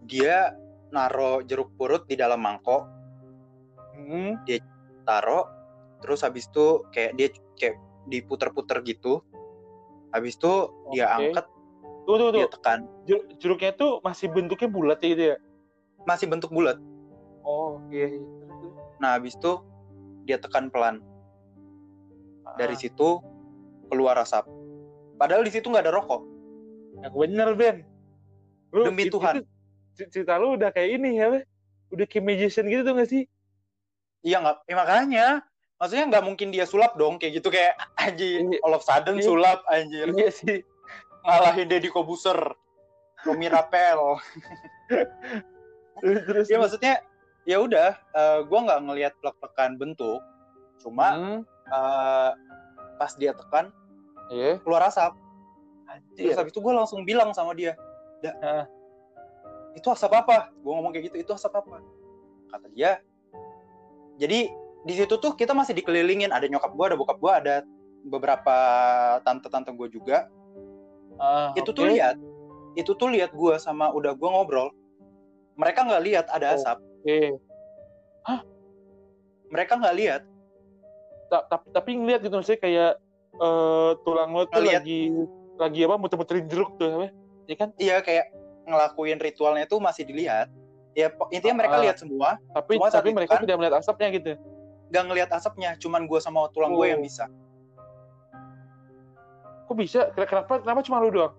dia naro jeruk purut di dalam mangkok. Hmm. taro terus habis itu kayak dia kayak diputer-puter gitu habis itu dia Oke. angkat Tuh, tuh, dia tuh. tekan Jer- jeruknya tuh masih bentuknya bulat ya gitu ya. masih bentuk bulat Oh, iya. iya. Nah habis itu dia tekan pelan dari Ah, situ keluar asap padahal di situ nggak ada rokok yang bener Ben. Lu, Demi it- Tuhan. itu cerita lu udah kayak ini ya, udah kayak magician gitu tuh gak sih? iya nggak ya makanya maksudnya nggak mungkin dia sulap dong kayak gitu kayak anjir Iya. all of sudden Iya. sulap anjir. Iya sih. ngalahin Deddy Kobuser. Romi Rapel. Terus, terus, ya maksudnya ya udah eh, gua nggak ngelihat plek-plekan bentuk. Cuma Hmm, eh, pas dia tekan iya. keluar asap. Terus Anjir. habis itu gue langsung bilang sama dia "Da, itu asap apa? Gue ngomong kayak gitu itu asap apa? Kata dia jadi di situ tuh kita masih dikelilingin ada nyokap gue ada bokap gue ada beberapa tante-tante gue juga Ah, itu tuh lihat itu tuh lihat gue sama udah gue ngobrol mereka nggak lihat ada asap Oke. mereka nggak lihat Ta- tapi tapi ngeliat gitu maksudnya kayak eh, tulang lo tuh Ngeliat. lagi lagi apa muter-muterin jeruk tuh apa? Ya kan? iya kayak ngelakuin ritualnya tuh masih dilihat ya intinya mereka Ah. lihat semua Tapi Cuma saat tapi mereka kan- tidak melihat asapnya gitu. Nggak ngelihat asapnya cuman gue sama tulang gue yang Oh. bisa Kok bisa? Kenapa kenapa cuma lu doang?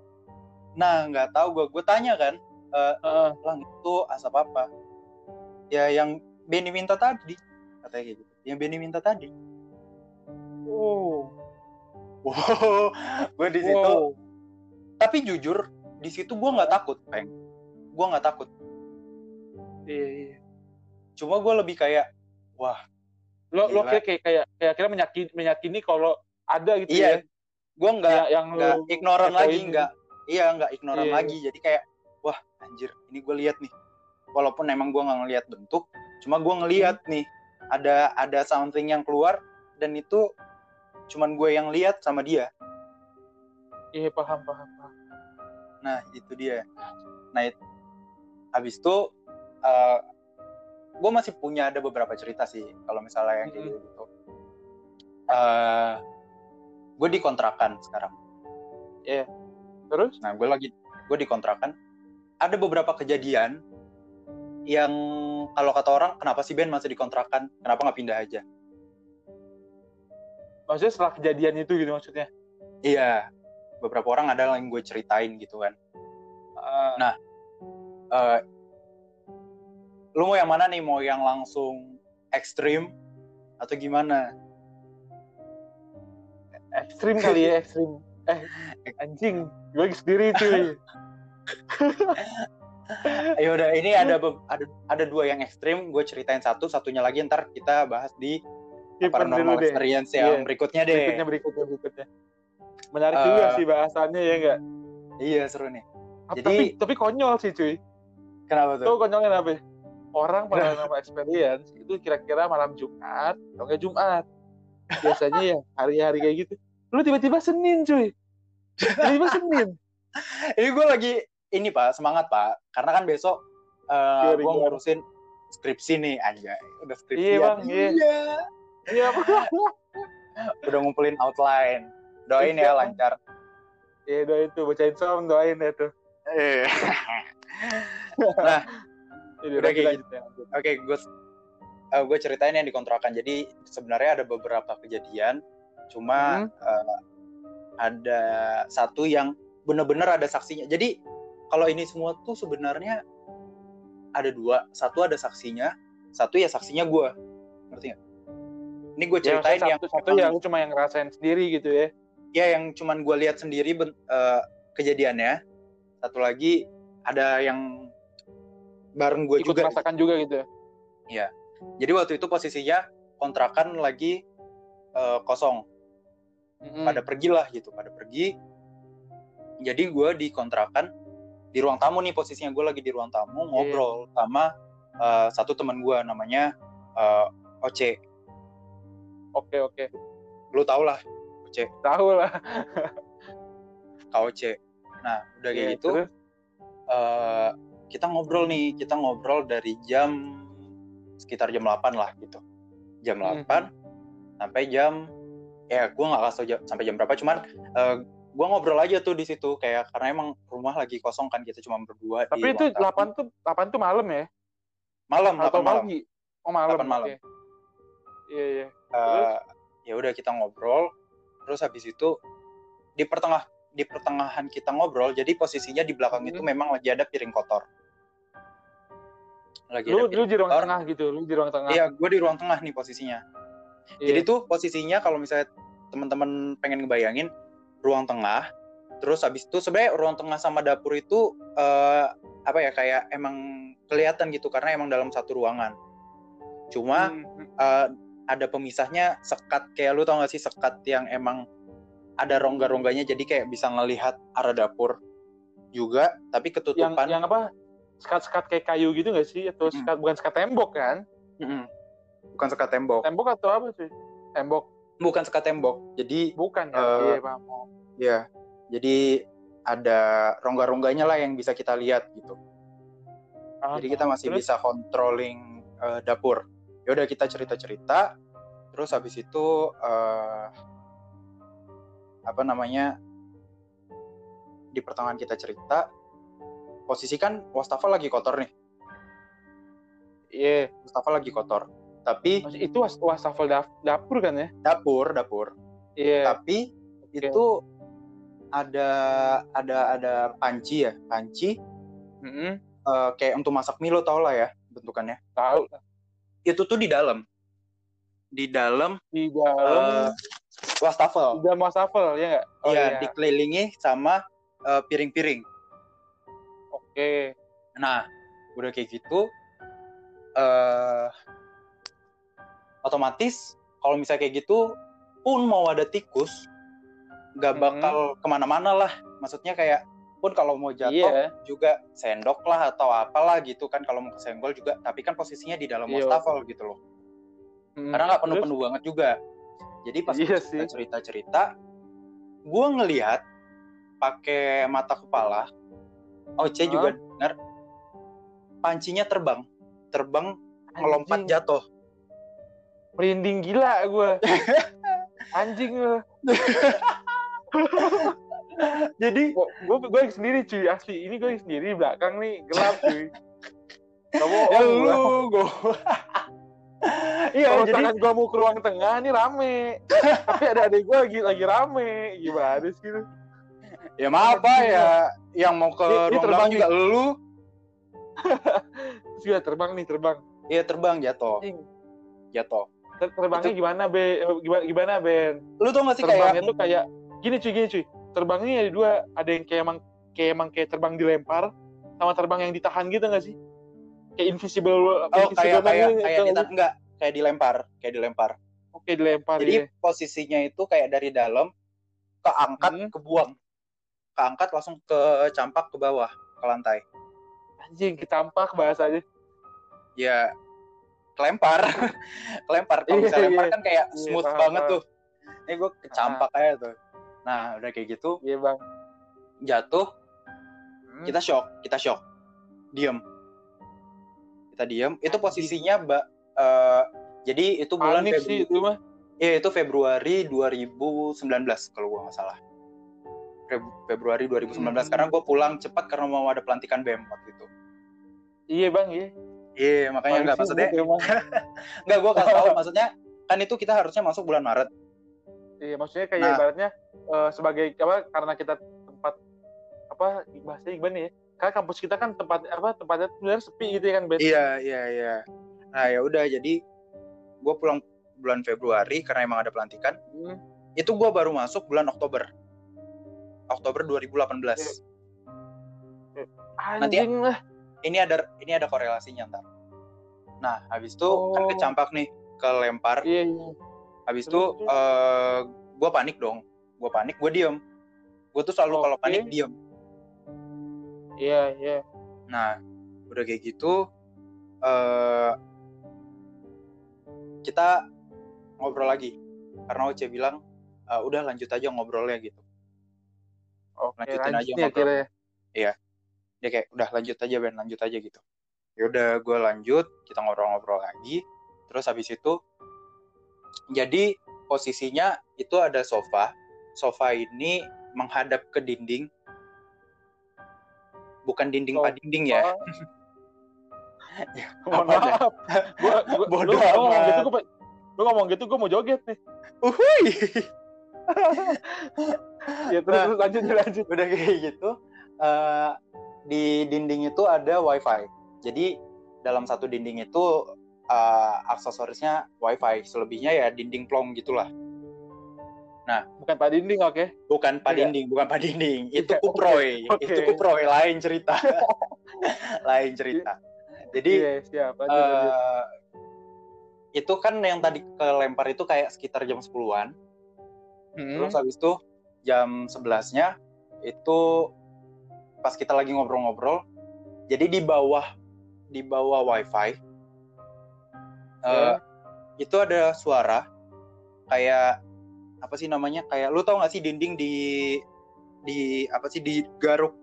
nah nggak tahu gue gue tanya kan Heeh. lang itu asap apa ya yang Benny minta tadi katanya kayak gitu yang Benny minta tadi Oh. wow gue di situ Wow. tapi jujur di situ gue nggak takut peng gue nggak takut Iya, iya. cuma gue lebih kayak wah Lo lo Gila. kayak kayak kayak kayak kira menyakini menyakini kalau ada gitu iya gue ya. nggak Ya, yang nggak ignoran lagi gitu. nggak iya nggak ignoran Iya, lagi jadi kayak wah anjir ini gue lihat nih walaupun emang gue nggak ngelihat bentuk cuma gue ngelihat Hmm. nih ada ada something yang keluar dan itu cuman gue yang lihat sama dia Iya, paham, paham, paham. nah itu dia nah it- habis itu eh gue masih punya ada beberapa cerita sih kalau misalnya yang kayak Mm-mm. gitu eh gue dikontrakan sekarang Terus? Nah, gue lagi gue dikontrakan. Ada beberapa kejadian yang kalau kata orang, kenapa sih Ben masih dikontrakan? Kenapa nggak pindah aja? Maksudnya setelah kejadian itu gitu maksudnya. Iya, beberapa orang ada yang gue ceritain gitu kan. Ah, Nah. Eh, lu mau yang mana nih? Mau yang langsung ekstrim atau gimana? ekstrim kali ya, ekstrim. Eh, anjing, gue sendiri cuy. [laughs] Ayo udah, ini ada ada ada dua yang ekstrim. Gue ceritain satu, satunya lagi ntar kita bahas di Skip paranormal dulu deh. experience yang Iya. berikutnya deh. Berikutnya, berikutnya, berikutnya. Menarik Eh, juga sih bahasannya ya enggak? Iya seru nih. Tapi, jadi- tapi konyol sih cuy. Kenapa tuh? Tuh konyolnya kenapa? Orang [laughs] paranormal experience itu kira-kira malam Jumat atau enggak Jumat. Biasanya ya hari-hari kayak gitu. Lu tiba-tiba Senin cuy. Tiba-tiba Senin. [laughs] ini gue lagi ini pak semangat pak karena kan besok uh, Gimana, gue gimana? ngurusin skripsi nih anjay udah skripsi Iya, Bang, iya. Iya apa? [laughs] udah ngumpulin outline doain ya Iya. lancar Iya doain tuh, bacain som doain ya tuh. Jadi Udah lanjut, kayak lanjut, ya, oke gue uh, gue ceritain yang dikontrakan. Jadi sebenarnya ada beberapa kejadian cuma Hmm. uh, ada satu yang bener-bener ada saksinya. Jadi kalau ini semua tuh sebenarnya ada dua. Satu ada saksinya satu ya saksinya gue ngerti nggak? Ini gue Ya, ceritain maksudnya yang satu, satu yang cuma yang ngerasain sendiri gitu ya. ya yang cuman gue lihat sendiri ben- eh, kejadiannya. Satu lagi ada yang bareng gue Ikut juga merasakan juga gitu ya. jadi waktu itu posisinya kontrakan lagi eh, kosong Mm-mm. pada pergilah gitu pada pergi jadi gue di kontrakan di ruang tamu nih posisinya gue lagi di ruang tamu ngobrol sama eh, satu teman gue namanya eh, Oce Oke oke. lu tau lah Oce Tahu lah. Kak Oce nah udah kayak Iya, gitu terus? eh, kita ngobrol nih, kita ngobrol dari jam sekitar jam 8 lah gitu. Jam Hmm. 8 sampai jam ya gue nggak kasih jam- sampai jam berapa cuman eh, gue ngobrol aja tuh di situ kayak karena emang rumah lagi kosong kan kita cuma berdua Tapi di itu. 8 tuh 8 tuh malam ya? malam Atau 8 malam. pagi? Oh malam. 8 malam. Iya iya. Eh, ya udah kita ngobrol terus habis itu di pertengah di pertengahan kita ngobrol jadi posisinya di belakang Hmm. itu memang lagi ada piring kotor. Lagi Lu lu di ruang kotor. tengah gitu, lu di ruang tengah. Iya, gue di ruang tengah nih posisinya. Iya. Jadi tuh posisinya kalau misalnya teman-teman pengen ngebayangin ruang tengah, terus habis itu sebenarnya ruang tengah sama dapur itu eh, apa ya kayak emang kelihatan gitu karena emang dalam satu ruangan. Cuma Hmm, eh, ada pemisahnya sekat kayak lu tau gak sih sekat yang emang ada rongga-rongganya jadi kayak bisa ngelihat arah dapur juga tapi yang ketutupan yang apa? Sekat-sekat kayak kayu gitu nggak sih? Atau Mm. sekat bukan sekat tembok kan? Bukan sekat tembok Tembok atau apa sih? Tembok bukan sekat tembok jadi bukan ya? Eh, Iya, paham. ya jadi ada rongga-rongganya lah yang bisa kita lihat gitu Ah, jadi kita masih terus? bisa controlling eh, dapur ya udah kita cerita-cerita terus habis itu eh, apa namanya di pertengahan kita cerita posisi kan wastafel lagi kotor nih Iya, wastafel lagi kotor tapi Maksud- itu was wastafel dap- dapur kan ya? dapur dapur Iya. tapi itu ada ada ada panci ya panci Mm-mm. eh, kayak untuk masak mie lo tau lah ya bentukannya Tahu itu tuh di dalam di dalam di dalam eh, wastafel di dalam wastafel ya nggak? Oh Iya, iya. dikelilingi sama eh, piring-piring. Oke. Nah, udah kayak gitu, eh otomatis kalau misalnya kayak gitu, pun mau ada tikus, nggak Mhm. bakal ke mana-mana lah. Maksudnya kayak pun kalau mau jatuh Iya. juga sendok lah atau apalah gitu kan kalau mau kesenggol juga. Tapi kan posisinya di dalam Iya. wastafel gitu loh. Mm. Karena nggak penuh-penuh banget juga. Jadi pas sih. cerita-cerita, gue ngelihat pakai mata kepala, Oce Hah? juga dengar, pancinya terbang, terbang melompat Anjing. jatuh. Merinding gila gue. [laughs] Anjing gue. [laughs] Jadi Gue gue sendiri cuy asli. Ini gue sendiri di belakang nih gelap cuy. Kamu ya lu, gue. Iya, Kalau jadi tangan gue mau ke ruang tengah nih rame. [laughs] Tapi ada adik gue lagi lagi rame. Gimana sih lu? Ya maaf Pak, ya, yang mau ke Ini- ini ruang terbang juga lu, [laughs] Terus gue terbang nih terbang. iya terbang jatuh, jatuh. Ter- Terbangnya gimana be? Eh, Gimana, gimana Ben? Lu tau gak sih Terbangnya kayak tuh kayak gini cuy gini cuy. Terbangnya ada dua. Ada yang kayak emang kayak emang kayak terbang dilempar sama terbang yang ditahan gitu gak sih? Kayak invisible. oh invisible kayak kayak gitu, kayak tau di gak sih? enggak kayak dilempar, kayak dilempar. Oke dilempar Jadi iya. posisinya itu kayak dari dalam keangkat Hmm. kebuang. Keangkat langsung ke campak ke bawah ke lantai. Anjing ketampak bahasanya. Ya kelempar. [laughs] kelempar. Kalau Iya, bisa lempar iya. kan kayak Iya, smooth paham, banget paham. tuh. Ini gue kecampak aja tuh. Nah, udah kayak gitu Iya bang. jatuh, Hmm. kita shock, kita shock. Diem. Kita diem. Itu posisinya Mbak eh, jadi itu bulan panik sih Februari. itu mah. Iya, itu Februari 2019 kalau gua nggak salah. Feb- Februari 2019 Hmm. karena gue pulang cepat karena mau ada pelantikan BEM waktu itu. Iya bang iya. Iya, makanya nggak maksudnya [laughs] nggak gue nggak tahu [laughs] maksudnya kan itu kita harusnya masuk bulan Maret. Iya maksudnya kayak Nah. ibaratnya eh, sebagai apa karena kita tempat apa bahasanya gimana ya? Karena kampus kita kan tempat apa tempatnya sebenarnya sepi gitu ya kan Ben. Iya, iya, iya. Nah, ya udah jadi gue pulang bulan Februari karena emang ada pelantikan. Hmm. Itu gue baru masuk bulan Oktober. Oktober 2018. Nanti ya. Anjing lah. Ini ada ini ada korelasinya ntar. Nah, habis itu kan Oh. kecampak nih, kelempar. Iya iya. Habis itu terus? eh gue panik dong. Gue panik, gue diem. Gue tuh selalu kalau Oke. panik diem. Iya iya. Nah, udah kayak gitu, eh kita ngobrol lagi. Karena Oce bilang, "Eh, udah lanjut aja ngobrolnya gitu. Oke Lanjutin lanjut aja nih ngobrol. akhirnya. Dia kayak, udah lanjut aja Ben, lanjut aja gitu. Ya udah, gue lanjut, kita ngobrol-ngobrol lagi. Terus habis itu, jadi posisinya itu ada sofa. Sofa ini menghadap ke dinding. Bukan dinding Sofa. pak dinding ya. [laughs] [laughs] Mohon dah? maaf. Gua, gua, [laughs] Bodoh lu, lu ngomong gitu gua, lu ngomong gitu gua mau joget nih. Uhuy. [laughs] Ya terus, Nah. terus lanjut lanjut. udah kayak gitu eh, di dinding itu ada wifi jadi dalam satu dinding itu eh, aksesorisnya wifi selebihnya ya dinding plong gitulah Bukan Pak Dinding oke. bukan pak Iya. dinding bukan pak dinding itu Iya, kuproy [laughs] oke. itu kuproy lain cerita [laughs] lain cerita jadi Iya siap lanjut lanjut. eh, itu kan yang tadi kelempar itu kayak sekitar jam 10-an. Hmm. Terus habis itu jam 11-nya itu pas kita lagi ngobrol-ngobrol. Jadi di bawah di bawah wifi eh, Ya. itu ada suara kayak apa sih namanya? Kayak lu tau gak sih dinding di di apa sih di garuk?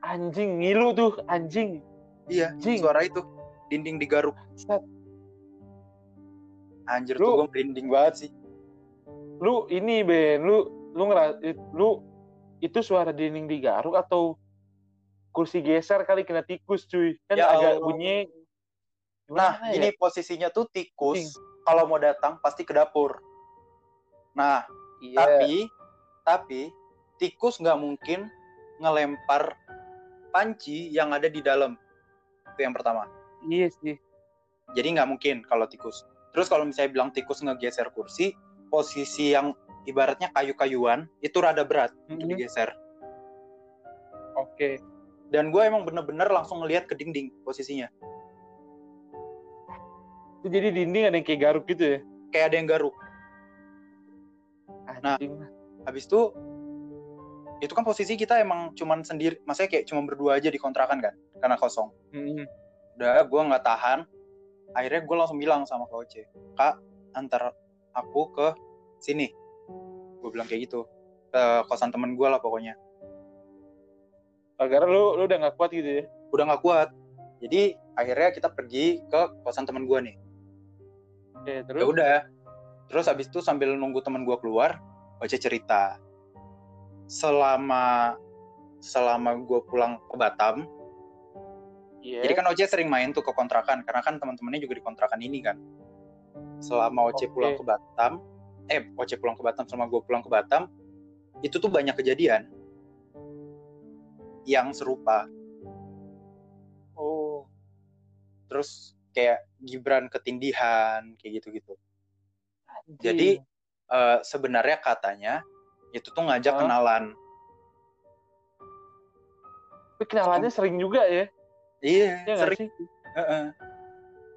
anjing ngilu tuh anjing Iya, Anjing. suara itu dinding digaruk. Set. Anjir Lu- tuh gue merinding banget sih. Lu ini Ben lu lu ngeras lu itu suara dinding digaruk atau kursi geser kali kena tikus cuy kan Ya agak Allah. bunyi Nah, Gimana ya? ini posisinya tuh tikus kalau mau datang pasti ke dapur. Nah, Iya. tapi tapi tikus nggak mungkin ngelempar panci yang ada di dalam. Itu yang pertama. iya sih Jadi nggak mungkin kalau tikus. Terus kalau misalnya bilang tikus ngegeser kursi, posisi yang ibaratnya kayu-kayuan itu rada berat untuk Mhm. digeser. oke Dan gue emang bener-bener langsung ngelihat ke dinding posisinya. itu jadi dinding ada yang kayak garuk gitu ya Kayak ada yang garuk. Nah. anjing habis itu itu kan posisi kita emang cuman sendiri maksudnya kayak cuma berdua aja di kontrakan kan karena kosong Mhm. udah gue nggak tahan akhirnya gue langsung bilang sama kak Oce kak antar aku ke sini. Gue bilang kayak gitu. Ke kosan temen gue lah pokoknya. Karena lu lu udah nggak kuat gitu ya? Udah nggak kuat. Jadi akhirnya kita pergi ke kosan temen gue nih. Oke terus? Ya udah. Terus habis itu sambil nunggu temen gue keluar Oce cerita. Selama selama gue pulang ke Batam iya. Jadi kan Oce sering main tuh ke kontrakan karena kan teman-temannya juga di kontrakan ini kan. Selama Oce Oke. pulang ke Batam, eh Oce pulang ke Batam sama gue pulang ke Batam, itu tuh banyak kejadian yang serupa. oh Terus kayak Gibran ketindihan kayak gitu-gitu. Jadi eh, sebenarnya katanya itu tuh ngajak Hah? kenalan. tapi kenalannya sering juga ya Iya, ya nggak sering. sih Heeh.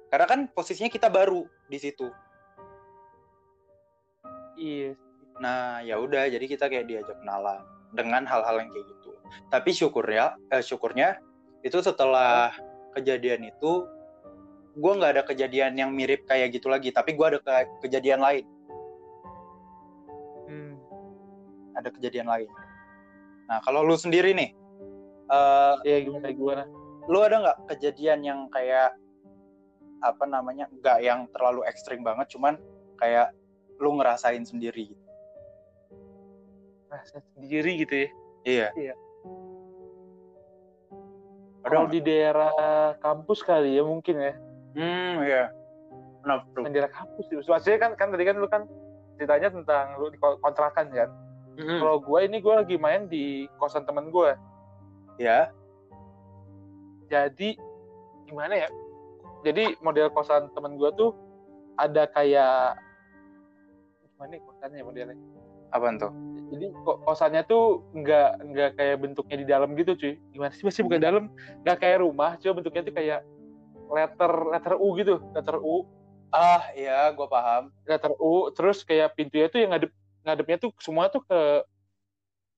Karena kan posisinya kita baru di situ. iya Nah, ya udah, jadi kita kayak diajak kenalan dengan hal-hal yang kayak gitu. Tapi syukurnya, eh, syukurnya itu setelah kejadian itu, gue nggak ada kejadian yang mirip kayak gitu lagi. Tapi gue ada ke- kejadian lain, Hmm. ada kejadian lain. Nah, kalau lu sendiri nih, eh, ya gimana gimana lu ada nggak kejadian yang kayak apa namanya, nggak yang terlalu ekstrim banget, cuman kayak lu ngerasain sendiri gitu. rasa sendiri gitu ya Iya. Iya. Kalau di daerah kampus kali ya mungkin ya Hmm, iya. Kenapa? Bukan daerah kampus maksudnya kan kan tadi kan lu kan ceritanya tentang lu di ko- kontrakan kan Hmm, kalau gue ini gue lagi main di kosan temen gue ya. jadi gimana ya jadi model kosan temen gue tuh ada kayak gimana ya kosannya modelnya? Apaan tuh? jadi ko- kosannya tuh nggak nggak kayak bentuknya di dalam gitu cuy. Gimana sih masih bukan dalam nggak kayak rumah cuma bentuknya tuh kayak letter letter U gitu letter U. Ah, iya, gue paham. letter U terus kayak pintunya tuh yang ngadep ngadepnya tuh semua tuh ke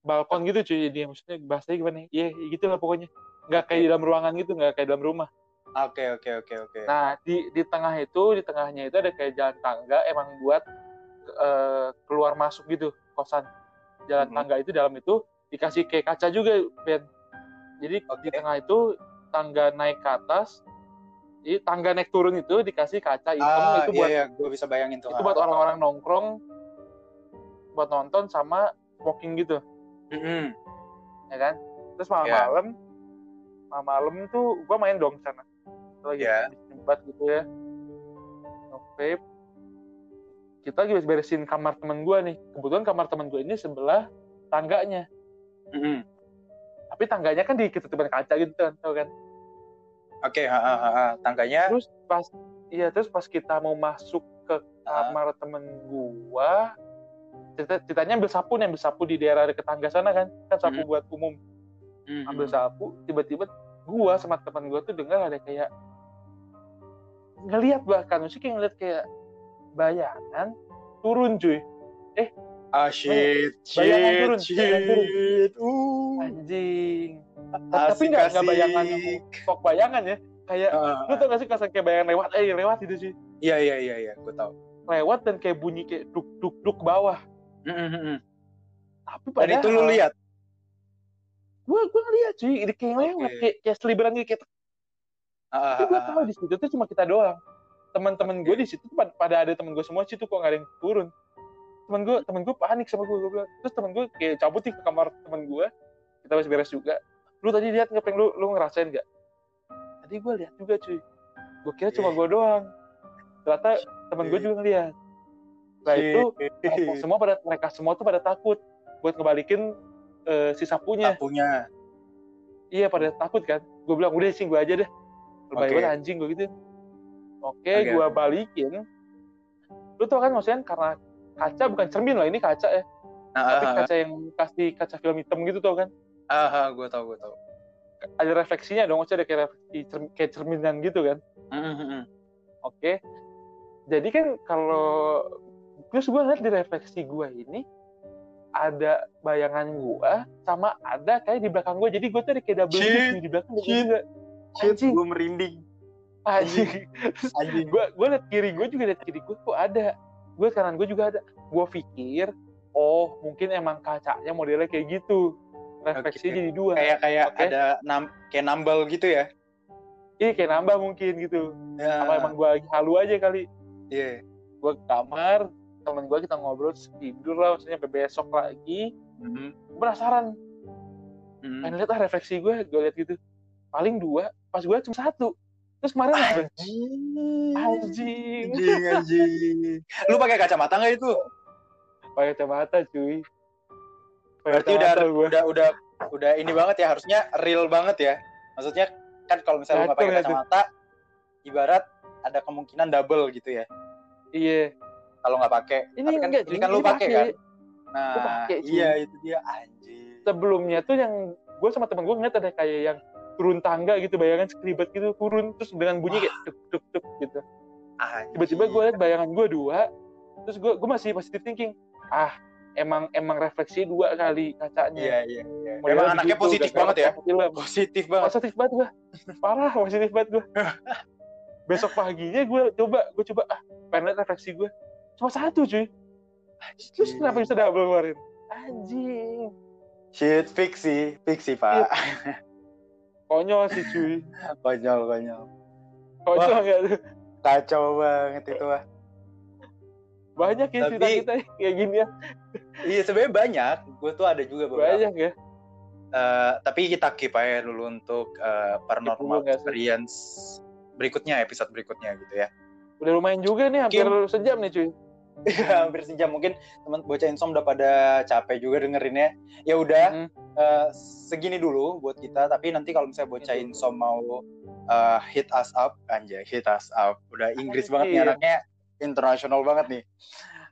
balkon gitu cuy. Jadi maksudnya bahasanya gimana ya? Iya, gitu lah pokoknya. Nggak kayak di dalam ruangan gitu nggak kayak dalam rumah Oke, oke, oke, oke. nah di di tengah itu di tengahnya itu ada kayak jalan tangga emang buat eh, keluar masuk gitu kosan jalan Mhm. tangga itu dalam itu dikasih kayak kaca juga Ben jadi di Oke. tengah itu tangga naik ke atas jadi tangga naik turun itu dikasih kaca hitam ah, itu iya, buat iya, gue bisa bayangin tuh. itu buat orang-orang nongkrong buat nonton sama smoking gitu Mm-mm. ya kan terus malam-malam malam-malam tuh gua main dong ke sana lagi di tempat gitu ya vape kita lagi beresin kamar teman gua nih kebetulan kamar teman gua ini sebelah tangganya Mm-mm. tapi tangganya kan di ketutupan kaca gitu kan tau kan Oke, ha, ha, ha, ha. tangganya. terus pas iya terus pas kita mau masuk ke Ah. kamar temen gua cerita, ceritanya ambil sapu nih ambil sapu di daerah dekat tangga sana kan kan sapu Mhm. buat umum Mm-mm. ambil sapu tiba-tiba gua sama teman gua tuh dengar ada kayak ngelihat bahkan maksudnya kayak ngeliat kayak bayangan turun cuy Ah shit, Bayangan shit, turun, bayangan turun. shit. Uh. anjing tapi Asik, nggak nggak asik. bayangan yang sok bayangan ya kayak Ah, lu tau gak sih kesan kayak bayangan lewat eh lewat gitu sih Iya iya iya iya, gue tahu. lewat dan kayak bunyi kayak duk duk duk bawah Mm, mm, mm. tapi Dan padahal itu lu lihat. gue gue ngeliat cuy ini kayak lewat kayak kayak seliberan gitu kayak Ah, tapi gue ah, tahu di situ tuh cuma kita doang. Teman-teman gue di situ tuh pad- pada ada temen gue semua situ kok nggak ada yang turun. Temen gue temen gue panik sama gue gue bilang terus temen gue kayak cabut nih ke kamar temen gue kita beres beres juga. Lu tadi lihat nggak pengen lu lu ngerasain nggak? Tadi gue lihat juga cuy. Gue kira cuma gue doang. Ternyata temen gue juga ngeliat. Nah itu mereka semua pada mereka semua tuh pada takut buat ngebalikin eh, si sapunya. Sapunya. iya pada takut kan. Gue bilang udah sih gue aja deh lebay Oke. banget anjing gue gitu. Oke Oke, gue oke. balikin. Lu tau kan maksudnya karena kaca bukan cermin loh ini kaca ya. Ah, tapi ah, kaca yang kasih kaca film hitam gitu tau kan? Ah, ah, gue tahu gue tahu. ada refleksinya dong maksudnya ada kayak refleksi cerm- kayak cerminan gitu kan? Mm, mm, mm. oke. Jadi kan kalau terus gue lihat di refleksi gue ini ada bayangan gue sama ada kayak di belakang gue jadi gue tuh ada kayak double di belakang ada shit. gue merinding. anjing [laughs] Anjing. gue gue liat kiri gue juga liat kiri gue kok ada gue kanan gue juga ada gue pikir oh mungkin emang kacanya modelnya kayak gitu refleksi Oke. jadi dua Kayak kayak Oke. ada nam kayak nambal gitu ya. ini kayak nambah mungkin gitu Ya. apa emang gue halu aja kali Iya. gue ke kamar temen gue kita ngobrol tidur lah maksudnya sampai besok lagi Mm, Gua penasaran mm. pengen lihat ah refleksi gue gue lihat gitu paling dua pas gue cuma satu terus kemarin Anjing. anjing Anjing, anjing. Lu pakai kacamata nggak itu? pakai kacamata cuy pakai Berarti udah gua. udah udah udah ini banget ya harusnya real banget ya. Maksudnya kan kalau misalnya nggak pakai kacamata, ibarat ada kemungkinan double gitu ya. iya Kalau nggak pakai. ini Tapi kan, enggak ini kan lu pakai kan. Nah, cuy. iya itu dia anjing. sebelumnya tuh yang gue sama temen gue ngeliat ada kayak yang turun tangga gitu bayangan sekelibat gitu turun terus dengan bunyi kayak duk duk duk gitu. Tiba-tiba gue liat bayangan gue dua terus gue gue masih positive thinking ah emang emang refleksi dua kali kacanya. Iya iya iya. Memang anaknya begitu, positif banget ya. film. Positif banget. positif banget gue parah positif banget gue [laughs] besok paginya gue coba gue coba ah pengen refleksi gue cuma satu cuy. Terus kenapa bisa double kemarin anjing. Shit fiksi, fiksi pak. [laughs] konyol sih cuy konyol konyol. konyol nggak tuh Kacau banget itu ah. banyak ya cerita kita kayak gini ya Iya sebenarnya banyak. Gue tuh ada juga beberapa. banyak ya Eh, tapi kita keep aja dulu untuk eh, paranormal experience berikutnya episode berikutnya gitu ya. udah lumayan juga nih hampir sejam nih cuy hampir sejam mungkin teman bocah insom udah pada capek juga dengerinnya. Ya udah Hmm. eh, segini dulu buat kita. Tapi nanti kalau misalnya bocah Itu. insom mau eh, hit us up, anjay hit us up. Udah Inggris banget nih Iya. anaknya, internasional banget nih.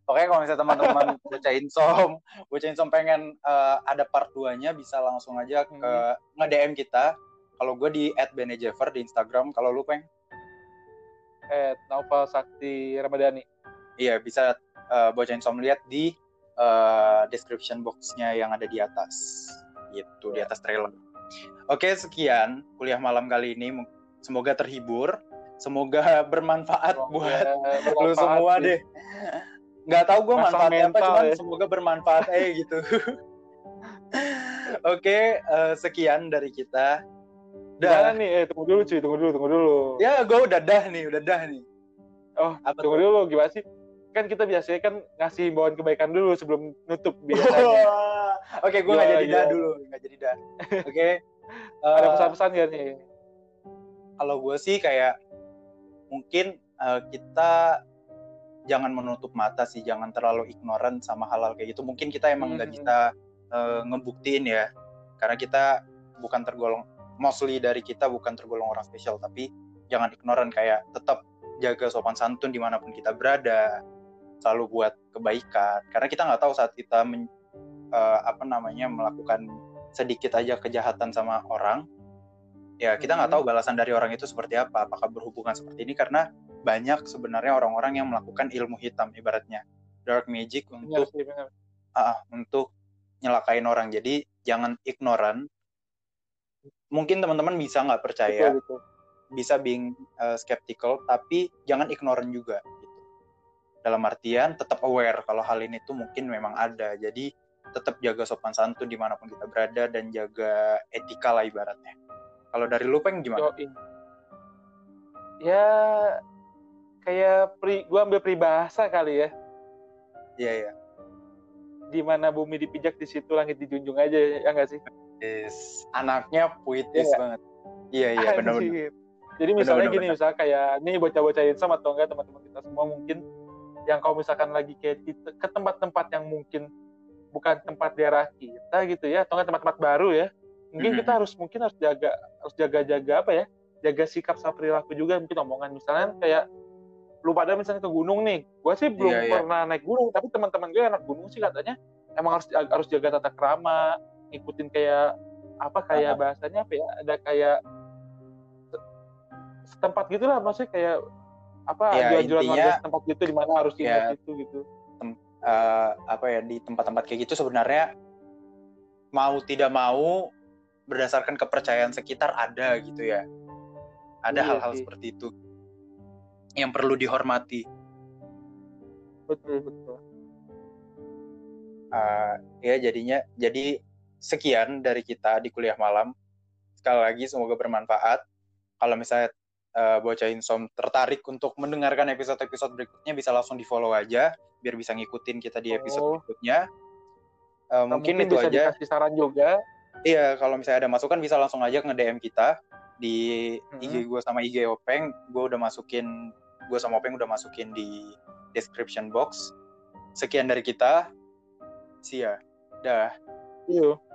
Oke, kalau misalnya teman-teman [laughs] bocah insom, bocah insom pengen eh, ada part 2-nya bisa langsung aja ke Hmm. nge-DM kita. Kalau gue di @benejever di Instagram, kalau lu peng eh Naufal Sakti Ramadhani Iya, bisa uh, bocah insom lihat di uh, description box-nya yang ada di atas. Gitu, di Ya. atas trailer. Oke, sekian kuliah malam kali ini. Semoga terhibur, semoga [laughs] bermanfaat Semoga buat lu bermanfaat semua sih. deh. Nggak tahu gue manfaatnya apa, cuman ya. semoga bermanfaat aja gitu. [laughs] Oke, uh, sekian dari kita. Dah. nih eh tunggu dulu cuy tunggu dulu tunggu dulu Ya, gue udah dah nih, udah dah nih. oh Apa tunggu tuh? dulu gimana sih kan kita biasanya kan ngasih himbauan kebaikan dulu sebelum nutup [laughs] biasanya. Oke, gue nggak Gimana, jadi dah gimana? dulu, nggak jadi dah. [laughs] Oke. ada Eh, pesan-pesan gak nih kalau gue sih kayak mungkin eh, kita jangan menutup mata sih, jangan terlalu ignoran sama hal-hal kayak gitu. Mungkin kita emang nggak Hmm. bisa eh, ngebuktiin ya, karena kita bukan tergolong mostly dari kita bukan tergolong orang spesial, tapi jangan ignoran kayak tetap jaga sopan santun di mana pun kita berada, selalu buat kebaikan. Karena kita nggak tahu saat kita men- eh, apa namanya melakukan sedikit aja kejahatan sama orang, ya kita nggak Hmm. tahu balasan dari orang itu seperti apa apakah berhubungan seperti ini karena banyak sebenarnya orang-orang yang melakukan ilmu hitam ibaratnya dark magic untuk benar. ah, untuk nyelakain orang jadi jangan ignoran mungkin teman-teman bisa nggak percaya Betul, betul. bisa being uh, skeptical tapi jangan ignoran juga dalam artian tetap aware kalau hal ini tuh mungkin memang ada jadi tetap jaga sopan santun di mana pun kita berada dan jaga etika lah ibaratnya kalau dari lu peng gimana Yoi. Ya kayak pri, gua ambil peribahasa kali ya. iya iya Di mana bumi dipijak di situ langit dijunjung aja ya nggak sih? Yes. anaknya puitis Iya. banget iya iya benar-benar. Jadi misalnya Bener-bener, gini, misalnya kayak nih bocah-bocah insam atau enggak teman-teman kita semua mungkin yang kalau misalkan lagi kayak di- ke tempat-tempat yang mungkin bukan tempat daerah kita gitu ya, atau tempat-tempat baru ya, mungkin kita harus mungkin harus jaga harus jaga-jaga apa ya, jaga sikap sama perilaku juga mungkin omongan misalnya kayak lu pada misalnya ke gunung nih, gua sih belum Iya, iya. pernah naik gunung, tapi teman-teman gue anak gunung sih katanya emang harus harus jaga tata krama, ngikutin kayak apa kayak Aha. bahasanya apa ya, ada kayak setempat gitulah maksudnya kayak apa Ya, intinya- warga setempat gitu di mana harus Ya. itu gitu. Eh, apa ya di tempat-tempat kayak gitu sebenarnya mau tidak mau berdasarkan kepercayaan sekitar ada gitu ya ada Iya hal-hal sih. seperti itu yang perlu dihormati Betul betul. Eh, ya jadinya jadi sekian dari kita di kuliah malam sekali lagi semoga bermanfaat kalau misalnya eh, bocah insom tertarik untuk mendengarkan episode-episode berikutnya bisa langsung di follow aja biar bisa ngikutin kita di episode Oh. berikutnya Eh, Nah, mungkin, itu bisa aja dikasih saran juga. Iya, kalau misalnya ada masukan bisa langsung aja nge-DM kita di Hmm. IG gue sama IG Openg. Gue udah masukin, gue sama Openg udah masukin di description box. Sekian dari kita. See ya. Dah. Iya.